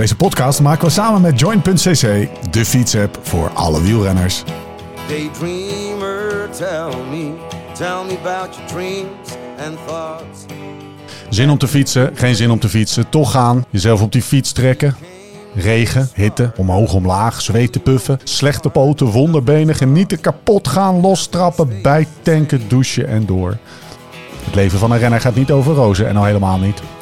Deze podcast maken we samen met Join.cc, de fietsapp voor alle wielrenners. Daydreamer, tell me, tell me about your dreams and thoughts. Zin om te fietsen, geen zin om te fietsen, toch gaan, jezelf op die fiets trekken. Regen, hitte, omhoog, omlaag, zweten puffen, slechte poten, wonderbenen, genieten, kapot gaan, lostrappen, bijtanken, douchen en door. Het leven van een renner gaat niet over rozen en al helemaal niet.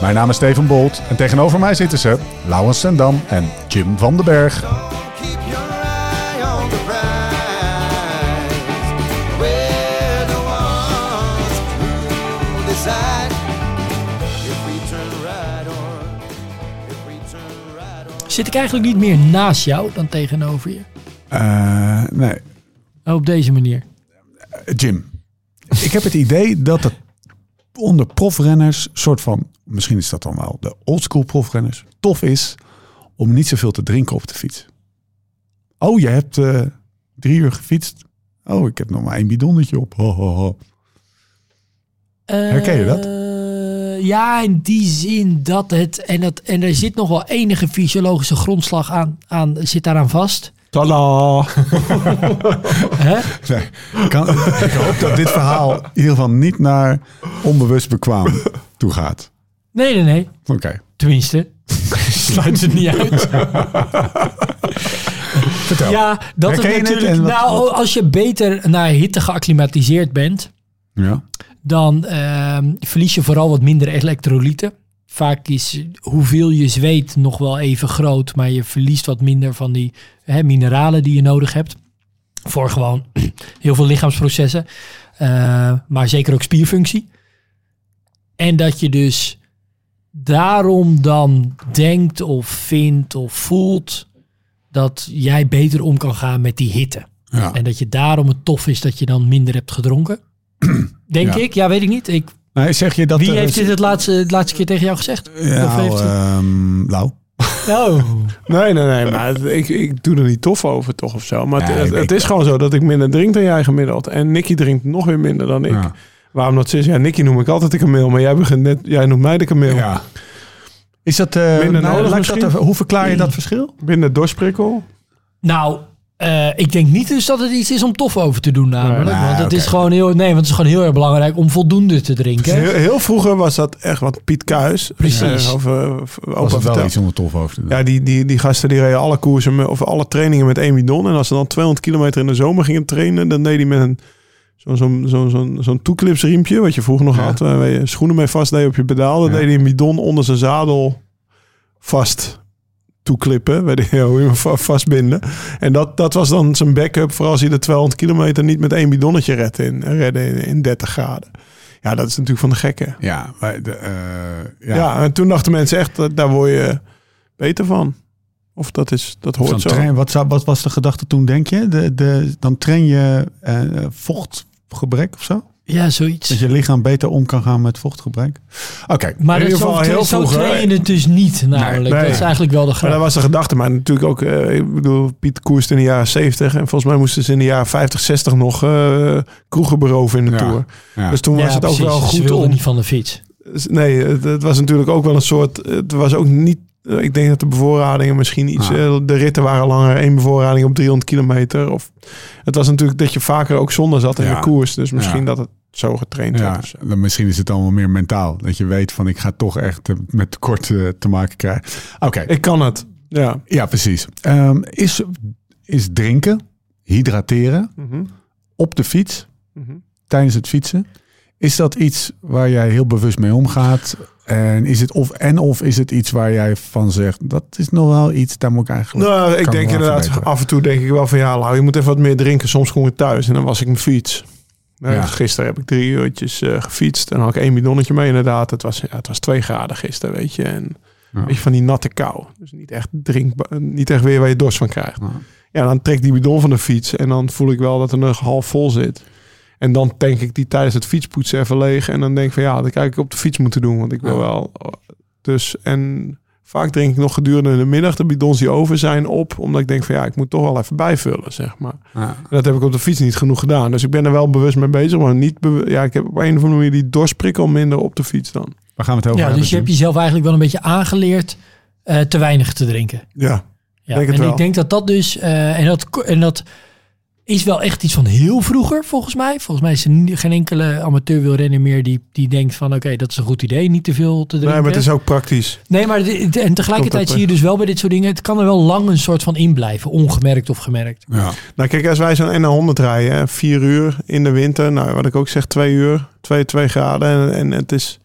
Mijn naam is Steven Bolt en tegenover mij zitten ze Laurens Sendam en Jim van den Berg. Zit ik eigenlijk niet meer naast jou dan tegenover je? Eh, nee, Oh, op deze manier. Jim. Ik heb het idee dat het onder profrenners, soort van, misschien is dat dan wel de oldschool profrenners, tof is om niet zoveel te drinken op de fiets. Oh, je hebt eh, drie uur gefietst. Oh, ik heb nog maar één bidonnetje op. Herken je dat? Eh, ja, in die zin dat het... En, het, en er zit nog wel enige fysiologische grondslag aan, aan zit daaraan vast. Tada! Hè? Nee, kan, ik hoop dat dit verhaal in ieder geval niet naar onbewust bekwaam toe gaat. Nee, nee, nee. Oké, Tenminste, sluit het niet uit. vertel. Ja, dat Herken is natuurlijk... wat- nou, als je beter naar hitte geacclimatiseerd bent... Ja. dan ehm, verlies je vooral wat minder elektrolyten. Vaak is hoeveel je zweet nog wel even groot, maar je verliest wat minder van die hè, mineralen die je nodig hebt. Voor gewoon heel veel lichaamsprocessen, eh, maar zeker ook spierfunctie. En dat je dus daarom dan denkt of vindt of voelt dat jij beter om kan gaan met die hitte. Ja. En dat je daarom het tof is dat je dan minder hebt gedronken. Denk Ja. ik. Ja, weet ik niet. Ik, Zeg je dat wie er heeft dit het laatste, het laatste keer tegen jou gezegd? Ja, of heeft hij- ehm, Lau. Oh. Nee, nee, nee, maar ik, ik doe er niet tof over toch of zo. Maar het, Nee, het, ik- het is gewoon zo dat ik minder drink dan jij gemiddeld. En Nicky drinkt nog weer minder dan ik. Ja. Waarom dat is? Ja, Nicky noem ik altijd de kameel, maar jij, begint net, jij noemt mij de kameel. Ja. Is dat, eh Minder nou, dat hoe verklaar je dat verschil? Binnen dorsprikkel. Nou, eh, ik denk niet dus dat het iets is om tof over te doen namelijk. Nee, want het is gewoon heel, nee, want het is gewoon heel erg belangrijk om voldoende te drinken. Heel, heel vroeger was dat echt wat Piet Kuis. Precies. eh, over, Was over het wel iets om er tof over te doen? Ja, die, die, die gasten die reden alle koersen met, of alle trainingen met één bidon. En als ze dan 200 kilometer in de zomer gingen trainen, dan deed hij met een zo'n zo'n zo'n zo'n zo'n toeklipsriempje, wat je vroeger nog Ja. had, waar je schoenen mee vastdeed op je pedaal. Dan Ja. deed hij een bidon onder zijn zadel vast toeklippen, weet je, hoe je hem va- vastbinden. En dat, dat was dan zijn backup voor als hij de 200 kilometer niet met één bidonnetje redde in, redde in, in 30 graden. Ja, dat is natuurlijk van de gekken. Ja, maar de, eh, Ja. ja. en toen dachten mensen echt, dat, daar word je beter van. Of dat, is, dat hoort zo. train, wat, zou, wat was de gedachte toen, denk je? De, de, dan train je eh, vochtgebrek of zo? Ja, zoiets. Dat je lichaam beter om kan gaan met vochtgebrek? Oké, Maar In dat ieder zo, geval heel zo je het dus niet namelijk. nee. Dat is eigenlijk wel de Maar dat grap. was de gedachte. Maar natuurlijk ook, eh, ik bedoel, Piet koerste in de jaren 70. En volgens mij moesten ze in de jaren 50, 60 nog eh, kroegen beroven in de Ja. Tour. ja. Dus toen was Ja, het ook precies. wel Ze goed wilden om... niet van de fiets. Nee, het, het was natuurlijk ook wel een soort... Het was ook niet... eh, Ik denk dat de bevoorradingen misschien iets... De ritten waren langer. één bevoorrading op 300 kilometer. Of, het was natuurlijk dat je vaker ook zonder zat in Ja. de koers. Dus misschien Ja. dat het zo getraind Ja, werd. dan misschien is het allemaal meer mentaal. Dat je weet van ik ga toch echt met tekort te maken krijgen. Oké, Ik kan het. Ja. ja precies. Ehm, is, is drinken, hydrateren Mhm. op de fiets Mhm. tijdens het fietsen... Is dat iets waar jij heel bewust mee omgaat? En is het of en of is het iets waar jij van zegt dat is nog wel iets daar moet ik eigenlijk. Nou, ik denk inderdaad, af en toe denk ik wel van ja, Lau, je moet even wat meer drinken. Soms kom ik thuis en dan was ik mijn fiets. Nou, Ja. Gisteren heb ik drie uurtjes eh, gefietst en had ik één bidonnetje mee inderdaad. Het was, ja, het was twee graden gisteren, weet je. En Ja. Weet je, van die natte kou. Dus niet echt drinkbaar, niet echt weer waar je dorst van krijgt. Ja. Dan trek ik die bidon van de fiets en dan voel ik wel dat er nog half vol zit. En dan tank ik die tijdens het fietspoetsen even leeg. En dan denk ik van ja, dat had ik op de fiets moeten doen. Want ik wil wel. Dus en vaak drink ik nog gedurende de middag de bidons die over zijn op. Omdat ik denk van ja, ik moet toch wel even bijvullen, zeg maar. Ja. Dat heb ik op de fiets niet genoeg gedaan. Dus ik ben er wel bewust mee bezig. Maar niet ja, ik heb op een of andere manier die dorstprikkel minder op de fiets dan. Waar gaan we het over Ja, hebben? dus je hebt jezelf eigenlijk wel een beetje aangeleerd eh, te weinig te drinken. Ja, Ja, Denk het en wel. ik denk dat dat dus, eh, en, dat, en dat is wel echt iets van heel vroeger volgens mij. Volgens mij is er geen enkele amateurwielrenner meer die, die denkt van oké, dat is een goed idee, niet te veel te nee, drinken. maar het is ook praktisch. Nee, maar de- de- en tegelijkertijd zie je dus wel bij dit soort dingen, het kan er wel lang een soort van in blijven, ongemerkt of gemerkt. Ja. Nou kijk, als wij zo'n N100 rijden, hè, vier uur in de winter. Nou, wat ik ook zeg, twee uur, twee, twee graden. En, en het is,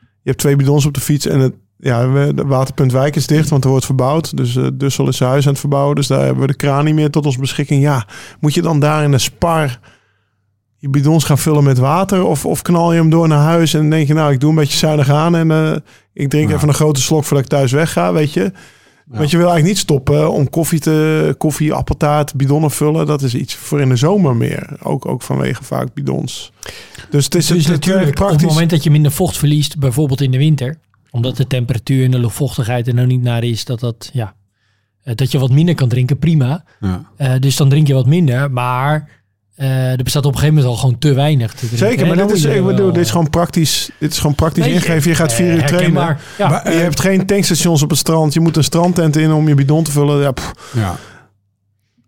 je hebt twee bidons op de fiets en het, ja, we- de waterpunt Wijk is dicht, want er wordt verbouwd. Dus eh Dussel is zijn huis aan het verbouwen, dus daar hebben we de kraan niet meer tot onze beschikking. Ja, moet je dan daar in de spar je bidons gaan vullen met water? Of, of knal je hem door naar huis en denk je, nou, ik doe een beetje zuinig aan en eh, ik drink Ja. even een grote slok voordat ik thuis wegga, weet je? Ja. Want je wil eigenlijk niet stoppen om koffie te koffie, appeltaart, bidonnen vullen. Dat is iets voor in de zomer meer. Ook, ook vanwege vaak bidons. Dus het is Dus het, natuurlijk, werkt op het praktisch. moment dat je minder vocht verliest, bijvoorbeeld in de winter, omdat de temperatuur en de luchtvochtigheid er nou niet naar is, dat dat, ja, eh, dat je wat minder kan drinken, prima. Ja. Eh, dus dan drink je wat minder, maar eh, er bestaat op een gegeven moment al gewoon te weinig te drinken. Zeker, maar dit is, ik bedoel, dit is gewoon praktisch. Dit is gewoon praktisch Nee, ingeven. Je gaat vier uur trainen. Ja. Maar, Je hebt geen tankstations op het strand. Je moet een strandtent in om je bidon te vullen. Ja, ja.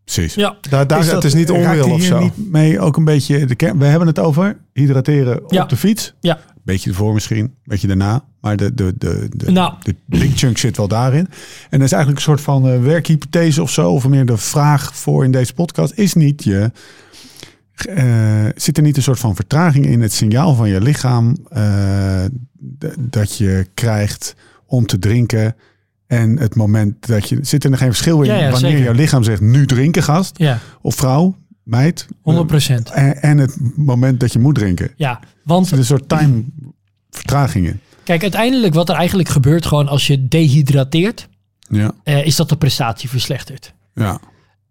Precies. ja, daar, daar, Is dat- het is niet onwil of hier zo. niet mee ook een beetje de kern? We hebben het over hydrateren Ja. op de fiets. Ja. Beetje ervoor misschien, beetje daarna. Maar de, de, de, de, Nou. de big chunk zit wel daarin. En dat is eigenlijk een soort van eh, werkhypothese of zo. Of meer de vraag voor in deze podcast. Is niet je... eh, zit er niet een soort van vertraging in het signaal van je lichaam eh, dat je krijgt om te drinken en het moment dat je zit er nog geen verschil in Ja, ja, wanneer zeker. jouw lichaam zegt nu drinken gast ja, of vrouw meid 100 procent. en, en het moment dat je moet drinken. Ja, want Er zit een soort time vertraging in. kijk, uiteindelijk wat er eigenlijk gebeurt gewoon als je dehydrateert, Ja, eh, is dat de prestatie verslechtert. ja,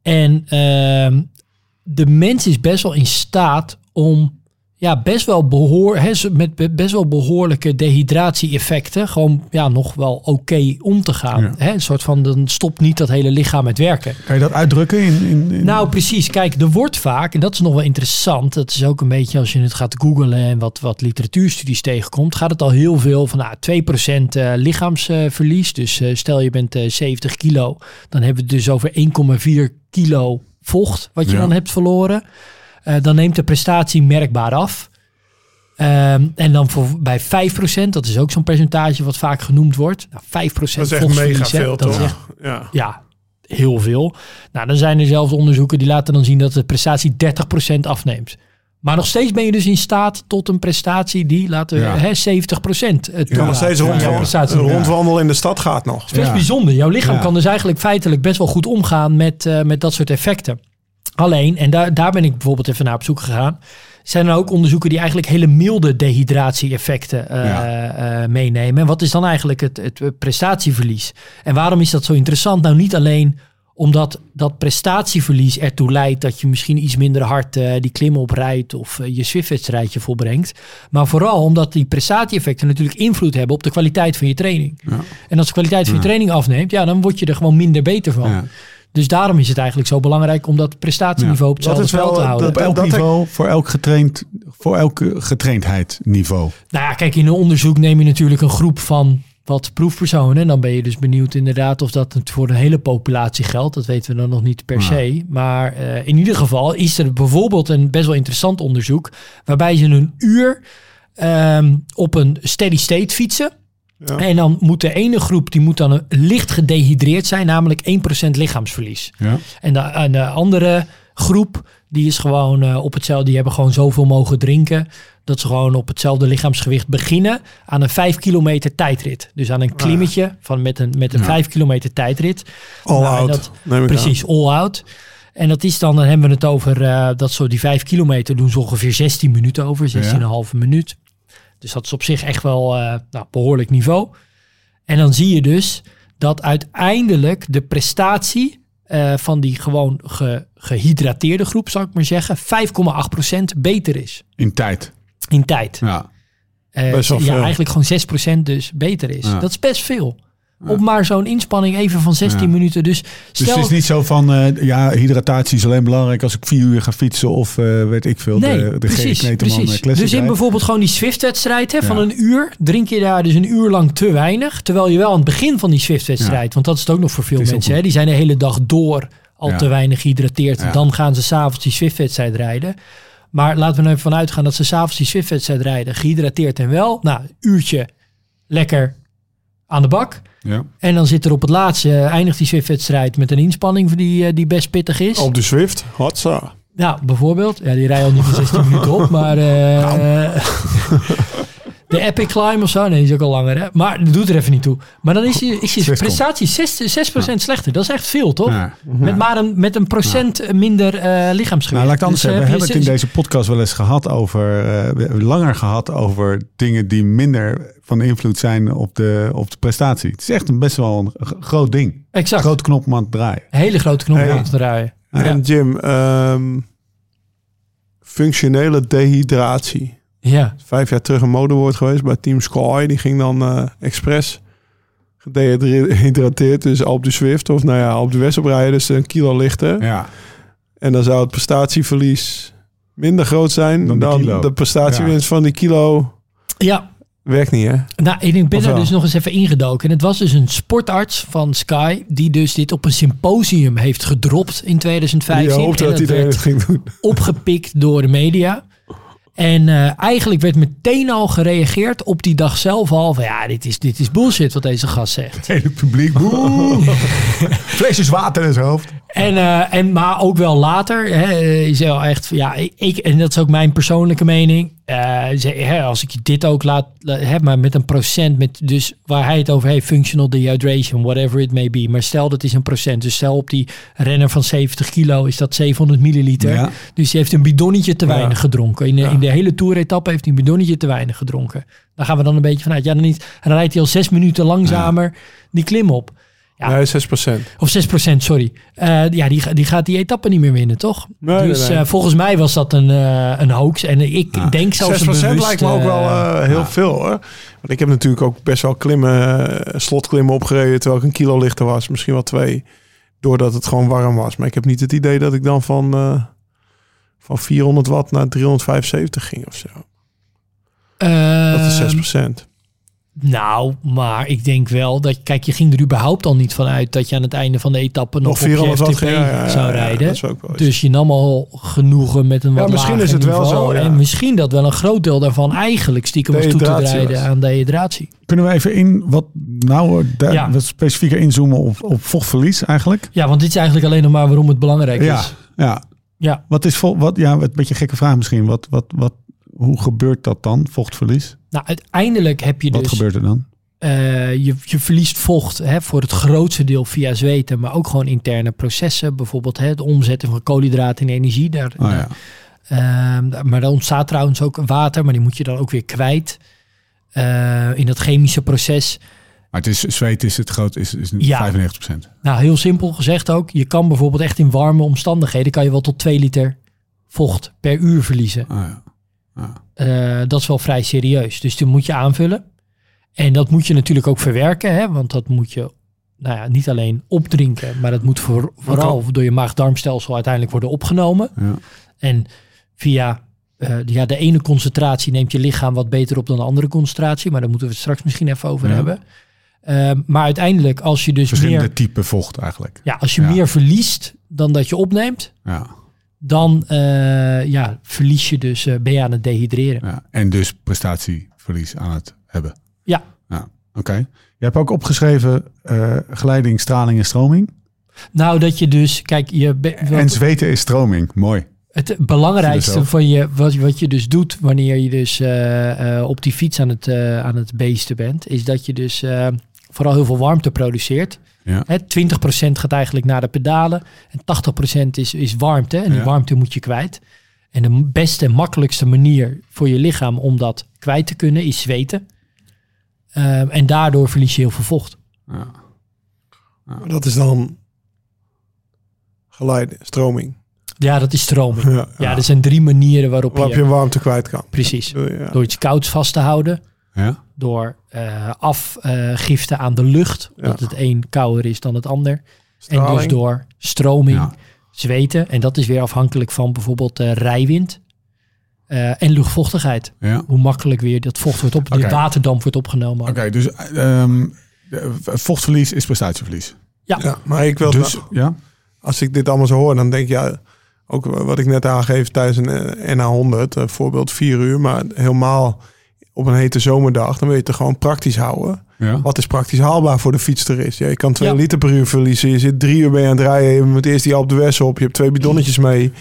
En ehm, de mens is best wel in staat om ja, best wel behoor, met be- best wel behoorlijke dehydratie-effecten gewoon ja, nog wel oké om te gaan. Ja. Een soort van, dan stopt niet dat hele lichaam met werken. Kan je dat uitdrukken in... in, in- Nou, precies. Kijk, er wordt vaak, en dat is nog wel interessant. Dat is ook een beetje als je het gaat googlen en wat, wat literatuurstudies tegenkomt, gaat het al heel veel van nou, 2% eh, lichaamsverlies. Dus eh, stel je bent eh, 70 kilo, dan hebben we het dus over 1,4 kilo vocht wat je Ja. dan hebt verloren. Eh, dan neemt de prestatie merkbaar af. Ehm, en dan voor, bij 5%, dat is ook zo'n percentage wat vaak genoemd wordt. Nou, 5% Dat is echt mega veel, dat is toch? echt Ja. ja, heel veel. Nou, dan zijn er zelfs onderzoeken die laten dan zien dat de prestatie 30% afneemt. Maar nog steeds ben je dus in staat tot een prestatie die, laten we, Ja. hè, 70% het Je kan nog steeds Ja, ja, rondwandelen. rondwandelen in de stad gaat nog. Het is best Ja. bijzonder. Jouw lichaam Ja. kan dus eigenlijk feitelijk best wel goed omgaan met, eh, met dat soort effecten. Alleen, en daar, daar ben ik bijvoorbeeld even naar op zoek gegaan, zijn er ook onderzoeken die eigenlijk hele milde dehydratie-effecten eh, Ja. eh, meenemen. En wat is dan eigenlijk het, het prestatieverlies? En waarom is dat zo interessant? Nou, niet alleen omdat dat prestatieverlies ertoe leidt dat je misschien iets minder hard eh, die klim oprijdt of je Swift-wedstrijdje volbrengt. Maar vooral omdat die prestatieeffecten natuurlijk invloed hebben op de kwaliteit van je training. Ja. En als de kwaliteit van je training afneemt, ja, dan word je er gewoon minder beter van. Ja. Dus daarom is het eigenlijk zo belangrijk om dat prestatieniveau op Dat hetzelfde is wel, spel te houden. Op elk dat- niveau, voor elk getraind, voor elke getraindheid niveau. Nou ja, kijk, in een onderzoek neem je natuurlijk een groep van wat proefpersonen. En dan ben je dus benieuwd inderdaad of dat het voor de hele populatie geldt. Dat weten we dan nog niet per Ja. se. Maar eh, in ieder geval is er bijvoorbeeld een best wel interessant onderzoek... waarbij ze een uur ehm, op een steady state fietsen... Ja. En dan moet de ene groep die moet dan licht gedehydreerd zijn, namelijk 1% lichaamsverlies. Ja. En de, en de andere groep, die is gewoon eh, op hetzelfde, die hebben gewoon zoveel mogen drinken. Dat ze gewoon op hetzelfde lichaamsgewicht beginnen aan een 5 kilometer tijdrit. Dus aan een klimmetje van met een, met een Ja. 5 kilometer tijdrit. All Nou, out. dat- Precies, all out. En dat is dan, dan hebben we het over, eh, dat zo die 5 kilometer doen ze ongeveer 16 minuten over, 16,5 minuut. Dus dat is op zich echt wel eh nou, behoorlijk niveau. En dan zie je dus dat uiteindelijk de prestatie eh, van die gewoon ge- gehydrateerde groep, zou ik maar zeggen, 5,8% beter is In tijd. in tijd. Ja. Eh, ja, eigenlijk gewoon 6% dus beter is. Ja. Dat is best veel. Op maar zo'n inspanning even van 16 Ja. minuten. Dus Dus het is niet zo van, eh, ja, hydratatie is alleen belangrijk als ik vier uur ga fietsen of eh, weet ik veel, nee, de, de precies, precies. eh, Classic Dus in bijvoorbeeld gewoon die Swift-wedstrijd hè, van een uur, drink je daar dus een uur lang te weinig. Terwijl je wel aan het begin van die Swift-wedstrijd, want dat is het ook nog voor veel mensen, hè, die zijn de hele dag door al te weinig gehydrateerd. Dan gaan ze s'avonds die Swift-wedstrijd rijden. Maar laten we er even van uitgaan dat ze s'avonds die Swift-wedstrijd rijden, gehydrateerd en wel. Nou, uurtje lekker aan de bak. Ja. En dan zit er op het laatste, eh, eindigt die Swift-wedstrijd met een inspanning die, eh, die best pittig is. Op de Zwift, hatsa. Nou, bijvoorbeeld. Ja, die rijden al niet meer 16 minuten op, maar... eh, de Epic Climb of zo, nee, die is ook al langer, hè. Maar dat doet er even niet toe. Maar dan is je, is je prestatie 6, 6% slechter. Dat is echt veel, toch? Ja. Met maar een, met een procent minder eh lichaamsgewicht. Nou, laat ik het anders Dus, zeggen. eh, We hebben het in deze podcast wel eens gehad over, eh, hebben langer gehad over dingen die minder van invloed zijn op de, op de prestatie. Het is echt een best wel een groot ding. Exact. Groot knop om aan te draaien. Hele grote knop te draaien. En Jim, ehm, functionele dehydratie. Ja. Vijf jaar terug een modewoord geweest bij Team Sky. Die ging dan eh expres gedehydrateerd. Dus op de Zwift of nou ja, op de West oprijden. Dus een kilo lichter. Ja. En dan zou het prestatieverlies minder groot zijn Dan dan de prestatiewinst van die kilo. Ja, Werkt niet, hè? Nou, ik ben er dus nog eens even ingedoken. En het was dus een sportarts van Sky... die dus dit op een symposium heeft gedropt in 2015. Die hoopte dat dat iedereen werd het ging doen. opgepikt door de media. En eh, eigenlijk werd meteen al gereageerd op die dag zelf al... van ja, dit is, dit is bullshit wat deze gast zegt. Het hele publiek. boe. Flesjes water in zijn hoofd. En, eh, en, maar ook wel later hè, is wel echt, ja, ik, en dat is ook mijn persoonlijke mening. Eh, als ik je dit ook laat, la- hè, maar met een procent, met dus waar hij het over heeft, functional dehydration, whatever it may be. Maar stel dat is een procent. Dus stel op die renner van 70 kilo is dat 700 milliliter. Ja. Dus die heeft een bidonnetje te Ja. weinig gedronken. In de, Ja. in de hele toeretappe heeft hij een bidonnetje te weinig gedronken. Daar gaan we dan een beetje vanuit. Ja, dan niet. En dan rijdt hij al zes minuten langzamer die klim op. Ja. Nee, 6%. Of 6%, sorry. Eh, ja, die, die gaat die etappe niet meer winnen, toch? Nee, dus nee, nee. eh, volgens mij was dat een, eh, een hoax. En ik Ja. denk zelfs 6% een bewust, lijkt me ook wel heel ja. veel hoor. Want ik heb natuurlijk ook best wel klimmen, slotklimmen opgereden terwijl ik een kilo lichter was. Misschien wel twee. Doordat het gewoon warm was. Maar ik heb niet het idee dat ik dan van, van 400 watt naar 375 ging of zo. Dat is ehm, 6%. Nou, maar ik denk wel dat... Kijk, je ging er überhaupt al niet van uit... dat je aan het einde van de etappe nog, Nog 400 op je FTP ja, ja, zou rijden. Dus je nam al genoegen met een wat misschien is het wel zo. En misschien dat wel een groot deel daarvan eigenlijk stiekem was toe te rijden aan dehydratie. Kunnen we even in wat nou Ja. wat specifieker inzoomen op, op vochtverlies eigenlijk? Ja, want dit is eigenlijk alleen nog maar waarom het belangrijk is. ja. Ja. Wat is vol, wat, ja, een beetje een gekke vraag misschien. Wat, wat, wat, hoe gebeurt dat dan, vochtverlies? Nou, uiteindelijk heb je Wat dus... gebeurt er dan? Eh, je, je verliest vocht hè, voor het grootste deel via zweten, maar ook gewoon interne processen. Bijvoorbeeld hè, het omzetten van koolhydraten in energie. Daar, Oh, ja. Ehm, maar er ontstaat trouwens ook water, maar die moet je dan ook weer kwijt. Eh, in dat chemische proces. Maar het is, zweet is het groot, is, is Ja. 95% Nou, heel simpel gezegd ook. Je kan bijvoorbeeld echt in warme omstandigheden... kan je wel tot 2 liter vocht per uur verliezen. Ah, ja. Ja. Eh, dat is wel vrij serieus. Dus die moet je aanvullen. En dat moet je natuurlijk ook verwerken. Hè? Want dat moet je nou ja, niet alleen opdrinken. Maar dat moet voor, vooral door je maag-darmstelsel uiteindelijk worden opgenomen. Ja. En via eh, ja, de ene concentratie neemt je lichaam wat beter op dan de andere concentratie. Maar daar moeten we het straks misschien even over Ja. hebben. Ehm, maar uiteindelijk als je dus Verschillende meer, typen vocht eigenlijk. ja, als je Ja. meer verliest dan dat je opneemt... Ja. Dan eh, ja, verlies je dus, eh, ben je aan het dehydreren. Ja. En dus prestatieverlies aan het hebben. Ja. ja. Oké. Je hebt ook opgeschreven eh, geleiding, straling en stroming. Nou, dat je dus, kijk, je En zweten is stroming. Mooi. het belangrijkste van je, wat, wat je dus doet wanneer je dus op die fiets aan het, aan het beesten bent, is dat je dus vooral heel veel warmte produceert. Ja. Hè, 20% gaat eigenlijk naar de pedalen en 80% is, is warmte. En die Ja. warmte moet je kwijt. En de beste en makkelijkste manier voor je lichaam om dat kwijt te kunnen is zweten. Ehm, en daardoor verlies je heel veel vocht. Ja. Dat is dan geleide, stroming. Ja, dat is stroming. Ja, Ja, er zijn drie manieren waarop, Waarop je... je warmte kwijt kan. Precies. Ja. Door iets kouds vast te houden. Ja? Door eh afgifte aan de lucht. Dat Ja. het een kouder is dan het ander. En dus door stroming, Ja. zweten. En dat is weer afhankelijk van bijvoorbeeld eh, rijwind. eh, en luchtvochtigheid. Ja. Hoe makkelijk weer dat vocht wordt op, de waterdamp wordt opgenomen. Oké, dus ehm, eh, vochtverlies is prestatieverlies. Ja, maar ik wil Dus, ja? als ik dit allemaal zo hoor, dan denk ik, ja, ook wat ik net aangeef tijdens een eh, NA100, eh, voorbeeld vier uur, maar helemaal op een hete zomerdag, dan wil je het er gewoon praktisch houden. Ja. Wat is praktisch haalbaar voor de fietster is. Ja, je kan twee Ja. liter per uur verliezen. Je zit drie uur bij aan het rijden. Je moet eerst die Alpe d'Huez op. Je hebt twee bidonnetjes mee.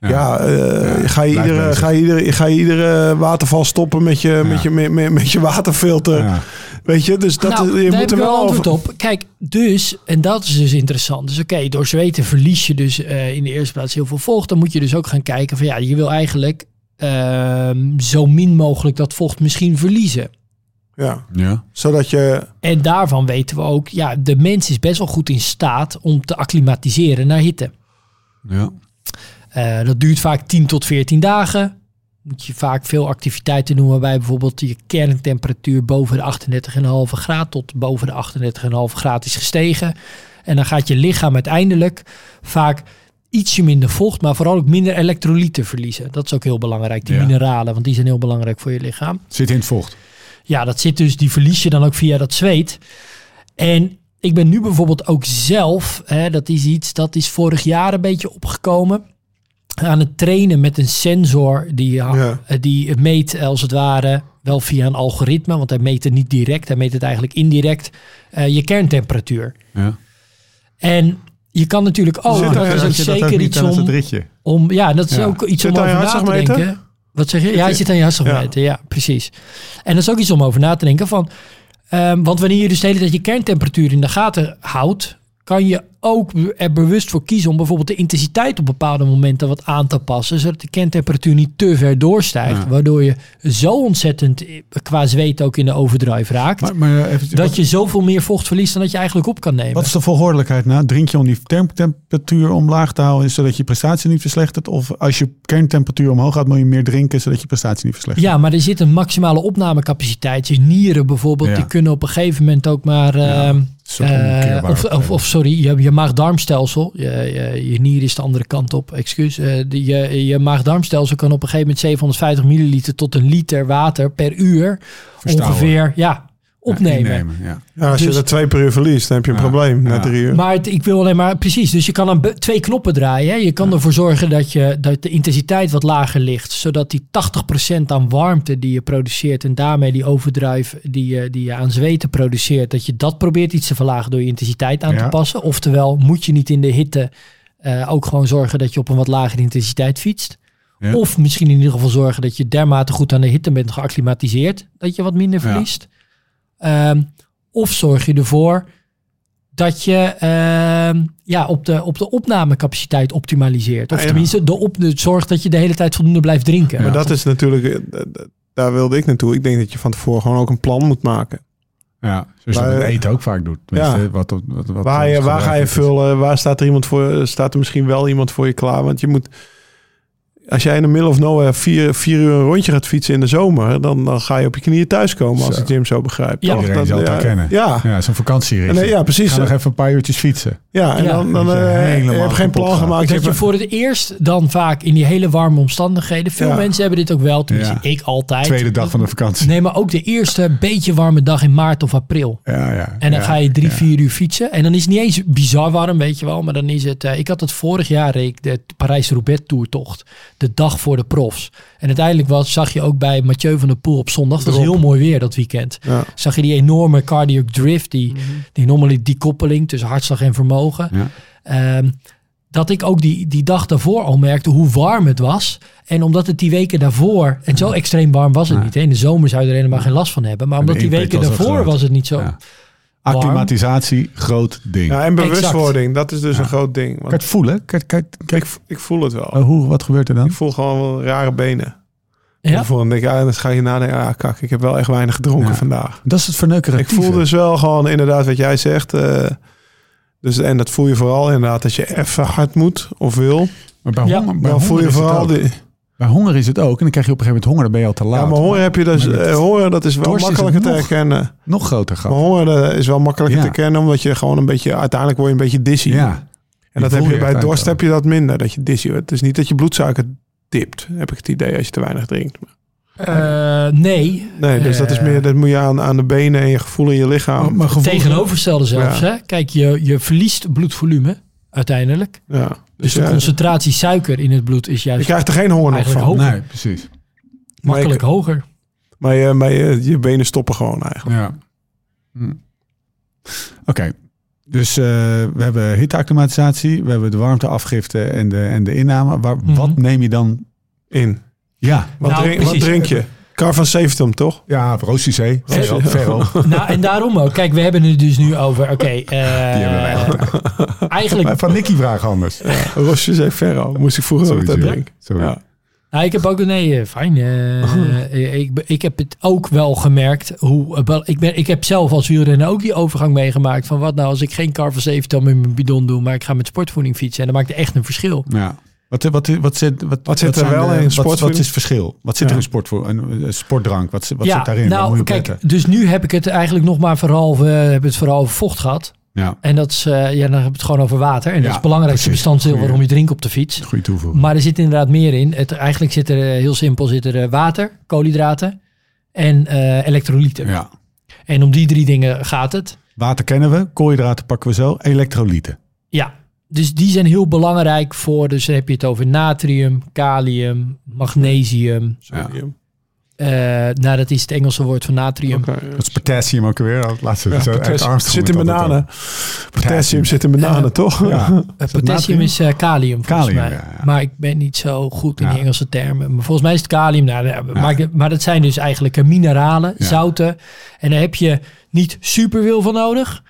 Ja, eh, ga, je iedere, ga, je iedere, ga je iedere waterval stoppen met je, met je, met, met, met je waterfilter. Ja. Weet je, dus dat, nou, je daar moet er wel antwoord over... op. Kijk, dus, en dat is dus interessant. Dus oké, door zweten verlies je dus eh, in de eerste plaats heel veel vocht. Dan moet je dus ook gaan kijken van ja, je wil eigenlijk ehm, zo min mogelijk dat vocht misschien verliezen. Ja, Ja. zodat je... En daarvan weten we ook, ja, de mens is best wel goed in staat om te acclimatiseren naar hitte. Ja. Eh, dat duurt vaak 10 tot 14 dagen. Moet je vaak veel activiteiten doen waarbij bijvoorbeeld je kerntemperatuur boven de 38,5 graad tot boven de 38,5 graad is gestegen. En dan gaat je lichaam uiteindelijk vaak ietsje minder vocht, maar vooral ook minder elektrolyten verliezen. Dat is ook heel belangrijk, die Ja. mineralen, want die zijn heel belangrijk voor je lichaam. Zit in het vocht. Ja, dat zit dus, die verlies je dan ook via dat zweet. En ik ben nu bijvoorbeeld ook zelf, hè, dat is iets dat is vorig jaar een beetje opgekomen, aan het trainen met een sensor die, Ja. eh, die meet eh, als het ware wel via een algoritme, want hij meet het niet direct, hij meet het eigenlijk indirect, eh, je kerntemperatuur. Ja. En je kan natuurlijk ook, dat er- is zeker iets om, om, ja, dat is Ja. ook iets Zit om je over na te denken. Wat zeg je? Ja, hij zit aan je hartslagmeter. Ja. precies. En dat is ook iets om over na te denken van, ehm, want wanneer je dus de hele tijd je kerntemperatuur in de gaten houdt, kan je ook er bewust voor kiezen om bijvoorbeeld de intensiteit op bepaalde momenten wat aan te passen, zodat de kerntemperatuur niet te ver doorstijgt, Ja. waardoor je zo ontzettend eh, qua zweet ook in de overdrive raakt, Maar, maar eh, even, dat wat, je zoveel meer vocht verliest dan dat je eigenlijk op kan nemen. wat is de volgordelijkheid nou? Drink je om die temperatuur omlaag te houden, zodat je prestatie niet verslechtert? Of als je kerntemperatuur omhoog gaat, moet je meer drinken, zodat je prestatie niet verslechtert? Ja, maar er zit een maximale opnamecapaciteit. Je nieren bijvoorbeeld, Ja. die kunnen op een gegeven moment ook maar... Ja, ehm, eh, of, of sorry, je, je maag-darmstelsel. Je, je, je nier is de andere kant op, excuus. Eh, je, je maag-darmstelsel kan op een gegeven moment 750 milliliter tot een liter water per uur Verstouwen. ongeveer ja, opnemen. Ja, innemen, ja. Ja, als Dus- je er twee per uur verliest, dan heb je een Ja. probleem na drie uur. Maar het- ik wil alleen maar precies. Dus je kan aan twee knoppen draaien. Hè. Je kan ervoor zorgen dat, je, dat de intensiteit wat lager ligt. Zodat die 80% aan warmte die je produceert. En daarmee die overdrive die je, die je aan zweten produceert. Dat je dat probeert iets te verlagen door je intensiteit aan Ja. te passen. Oftewel, moet je niet in de hitte eh, ook gewoon zorgen dat je op een wat lagere intensiteit fietst. Ja. Of misschien in ieder geval zorgen dat je dermate goed aan de hitte bent geacclimatiseerd. Dat je wat minder Ja. verliest. Ehm, of zorg je ervoor dat je ehm, ja, op, de, op de opnamecapaciteit optimaliseert. Of Ja, ja. tenminste, de op, de, zorg dat je de hele tijd voldoende blijft drinken. Maar dat is natuurlijk, eh, daar wilde ik naartoe. Ik denk dat je van tevoren gewoon ook een plan moet maken. Ja, zoals je eten ook vaak doet. Ja. Wat, wat, wat, Waar, je, waar ga je vullen? Waar staat er iemand voor? Staat er misschien wel iemand voor je klaar? Want je moet, als jij in de middle of nowhere vier, vier uur een rondje gaat fietsen in de zomer, dan, dan ga je op je knieën thuiskomen, als ik Jim zo begrijp. Ja. toch? Iedereen Dat- zal het ja, herkennen. Ja, Ja, zo'n vakantieritje. En, eh, ja, precies. Ga nog even een paar uurtjes fietsen. ja, en Ja. dan, dan je eh, hebt geen plan gemaakt. Dat je voor het eerst dan vaak in die hele warme omstandigheden. Veel Ja. mensen hebben dit ook wel, tenminste Ja. ik altijd. Tweede dag van de vakantie. Nee, maar ook de eerste beetje warme dag in maart of april. Ja, ja. En dan ja, ga je drie, ja. vier uur fietsen. En dan is het niet eens bizar warm, weet je wel. Maar dan is het... eh, ik had het vorig jaar, reed ik de Parijs-Roubaix toertocht. De dag voor de profs. En uiteindelijk was, zag je ook bij Mathieu van der Poel op zondag. Dat was heel mooi weer dat weekend. Ja. Zag je die enorme cardiac drift. Die, die enorme die koppeling tussen hartslag en vermogen. Ja. Ehm, dat ik ook die, die dag daarvoor al merkte hoe warm het was. En omdat het die weken daarvoor... En zo extreem warm was het niet. Hè. In de zomer zou je er helemaal geen last van hebben. Maar omdat die weken daarvoor was het niet zo... Ja. Acclimatisatie, groot ding. Ja, kan en bewustwording, dat is dus Ja. een groot ding. je Want het voelen? Kijk, kijk, kijk, ik, ik voel het wel. oh, hoe, wat gebeurt er dan? Ik voel gewoon wel rare benen. Ja? Voor een denk ik, ah, dan ga je nadenken, ah kak, ik heb wel echt weinig gedronken Ja. vandaag. Dat is het verneukerende. Ik voel dus wel gewoon inderdaad wat jij zegt. eh, dus, en dat voel je vooral inderdaad als je even hard moet of wil. Maar bij Ja. honger, bij Dan voel je vooral ook. die... Bij honger is het ook. En dan krijg je op een gegeven moment honger, dan ben je al te laat. Ja, maar honger heb je dus... Maar met eh, honger, dat is wel dorst is het makkelijker te nog- herkennen. Nog groter Maar gat. honger eh, is wel makkelijker Ja. te kennen, omdat je gewoon een beetje... Uiteindelijk word je een beetje dizzy. Ja. En dat heb je bij dorst heb je dat minder, dat je dizzy wordt. Het is niet dat je bloedsuiker dipt, heb ik het idee, als je te weinig drinkt. Eh, nee. Nee, dus dat is meer, dat moet je aan, aan de benen en je gevoel in je lichaam. Maar gevoel- Tegenovergestelde zelfs. Ja. Hè? Kijk, je, je verliest bloedvolume uiteindelijk. ja. Dus Dus de ja, concentratie suiker in het bloed is je juist krijgt er geen honger van. Nee, precies. makkelijk Maar, hoger. maar, je, maar je, je benen stoppen gewoon eigenlijk. Ja. Hm. Oké. Dus eh, we hebben hitteautomatisatie, we hebben de warmteafgifte en de, en de inname. Waar, Mhm. Wat neem je dan? In. Ja. Wat, Nou, drink, wat drink je? Carvan Septum, toch? Ja, Roosicé. Ferro. Nou, en daarom ook. Kijk, we hebben het dus nu over... Oké, eh, Die hebben wij altijd. eigenlijk... Van Nicky vragen anders. Rosje Ferro. Moest ik vroeger ook dat drinken. Sorry. Ja. Nou, ik heb ook... Nee, eh, fijn. eh, ik, ik heb het ook wel gemerkt. Hoe, wel, ik, ben, ik heb zelf als wielrenner ook die overgang meegemaakt. Van wat nou als ik geen Carver 7 met mijn bidon doe... maar ik ga met sportvoeding fietsen. En dan maakt het echt een verschil. Ja. Wat, wat, wat, zit, wat, Wat zit er wel de- in wat, sportvoeding? wat is het verschil? Wat zit Ja. er in sportvoer, een, een sportdrank? Wat, wat ja, zit daarin? Nou je kijk, dus nu heb ik het eigenlijk nog maar vooral, we hebben het vooral over vocht gehad. Ja, En dat is, eh, ja, dan hebben we het gewoon over water. En dat is het belangrijkste precies. bestanddeel Goeie. waarom je drinkt op de fiets. goede toevoeging. Maar er zit inderdaad meer in. Het, eigenlijk zit er eh, heel simpel zit er eh, water, koolhydraten en eh elektrolyten. Ja. En om die drie dingen gaat het. Water kennen we, koolhydraten pakken we zo, elektrolyten. Ja, dus die zijn heel belangrijk voor. Dus dan heb je het over natrium, kalium, magnesium. Sodium. Eh, nou, dat is het Engelse woord voor natrium. Ja. Dat is potassium ook weer. Dat laatste Ja, potassium. Zit in bananen. Potassium zit in bananen, toch? Ja. Eh, Is dat potassium natrium? is eh, kalium volgens Kalium, mij. ja, ja. Maar ik ben niet zo goed in Engelse termen. Maar volgens mij is het kalium. Nou, ja, maar, maar dat zijn dus eigenlijk eh, mineralen, Ja. zouten. En daar heb je niet super veel van nodig.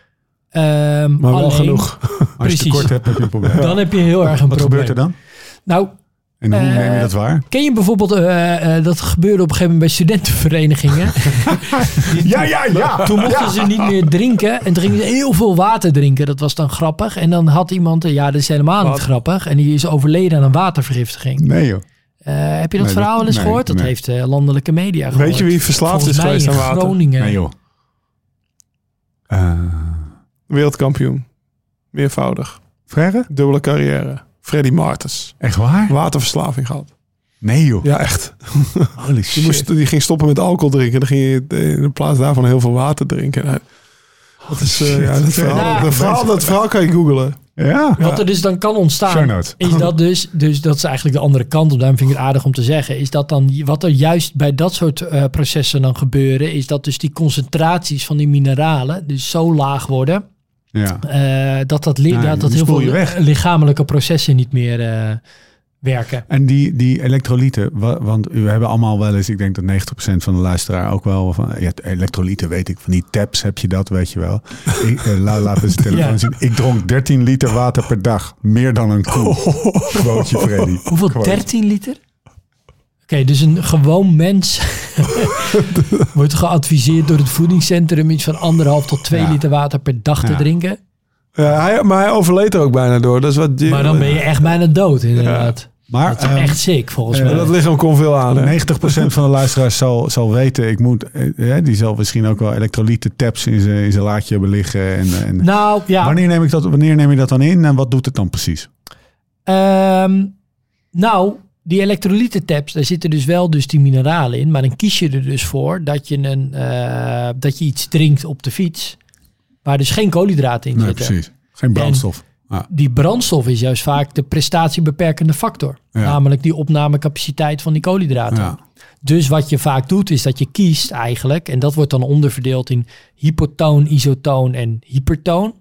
Ehm, Maar wel alleen, genoeg. Als je tekort hebt, heb je een probleem. Dan heb je heel erg een Wat probleem. gebeurt er dan? Nou, En hoe Eh, neem je dat waar? ken je bijvoorbeeld, eh, eh, dat gebeurde op een gegeven moment bij studentenverenigingen. Ja, ja, ja. Toen mochten ze niet meer drinken en toen gingen ze heel veel water drinken. Dat was dan grappig. En dan had iemand, eh, ja, dat is helemaal niet Wat? grappig. En die is overleden aan een watervergiftiging. Nee joh. Eh, heb je dat Nee, verhaal wel eens nee, gehoord? Dat nee. heeft eh, landelijke media gehoord. Weet je wie verslaafd Volgens is geweest in aan water? Groningen. Nee joh. Wereldkampioen. Meervoudig. Frère? Dubbele carrière. Freddy Martens. Echt waar? Waterverslaving gehad. Nee joh. Ja, echt. Holy Die, shit. moest, die ging stoppen met alcohol drinken. Dan ging je in plaats daarvan heel veel water drinken. Dat is eh, Shit. ja, dat verhaal, dat, verhaal, dat verhaal kan je googlen. Ja. Wat er dus dan kan ontstaan, is dat dus, dus dat is eigenlijk de andere kant op. Daarom vind ik het aardig om te zeggen, is dat dan wat er juist bij dat soort eh, processen dan gebeuren, is dat dus die concentraties van die mineralen dus zo laag worden, Ja. eh, dat dat, li- Ja, dat, dat heel veel weg. lichamelijke processen niet meer eh, werken. En die, die elektrolyten, wa- want we hebben allemaal wel eens, ik denk dat 90% van de luisteraar ook wel van, ja, elektrolyten weet ik, van die tabs heb je dat, weet je wel. Ik, eh, la, laat eens de telefoon Ja. zien. Ik dronk 13 liter water per dag, meer dan een koe. Quoteje Freddy. Hoeveel? Quote. 13 liter? Oké, dus een gewoon mens wordt geadviseerd door het voedingscentrum iets van anderhalf tot 2 Ja. liter water per dag te drinken. Ja, hij, maar hij overleed er ook bijna door. Dat is wat die- Maar dan ben je echt bijna dood, inderdaad. Maar dat is ehm, echt sick, volgens eh, mij. dat lichaam kon veel aan. Hè? 90% van de luisteraars zal, zal weten, ik moet, eh, die zal misschien ook wel elektrolyten tabs in zijn in zijn laadje hebben liggen. En, en, nou, ja. wanneer, neem ik dat, wanneer neem je dat dan in en wat doet het dan precies? Ehm, nou, die elektrolytentabs, daar zitten dus wel dus die mineralen in. Maar dan kies je er dus voor dat je, een, eh, dat je iets drinkt op de fiets. Waar dus geen koolhydraten in Nee, zitten. precies. Geen brandstof. Ah, Die brandstof is juist vaak de prestatiebeperkende factor. Ja. Namelijk die opnamecapaciteit van die koolhydraten. ja. Dus wat je vaak doet, is dat je kiest eigenlijk, en dat wordt dan onderverdeeld in hypotoon, isotoon en hypertoon.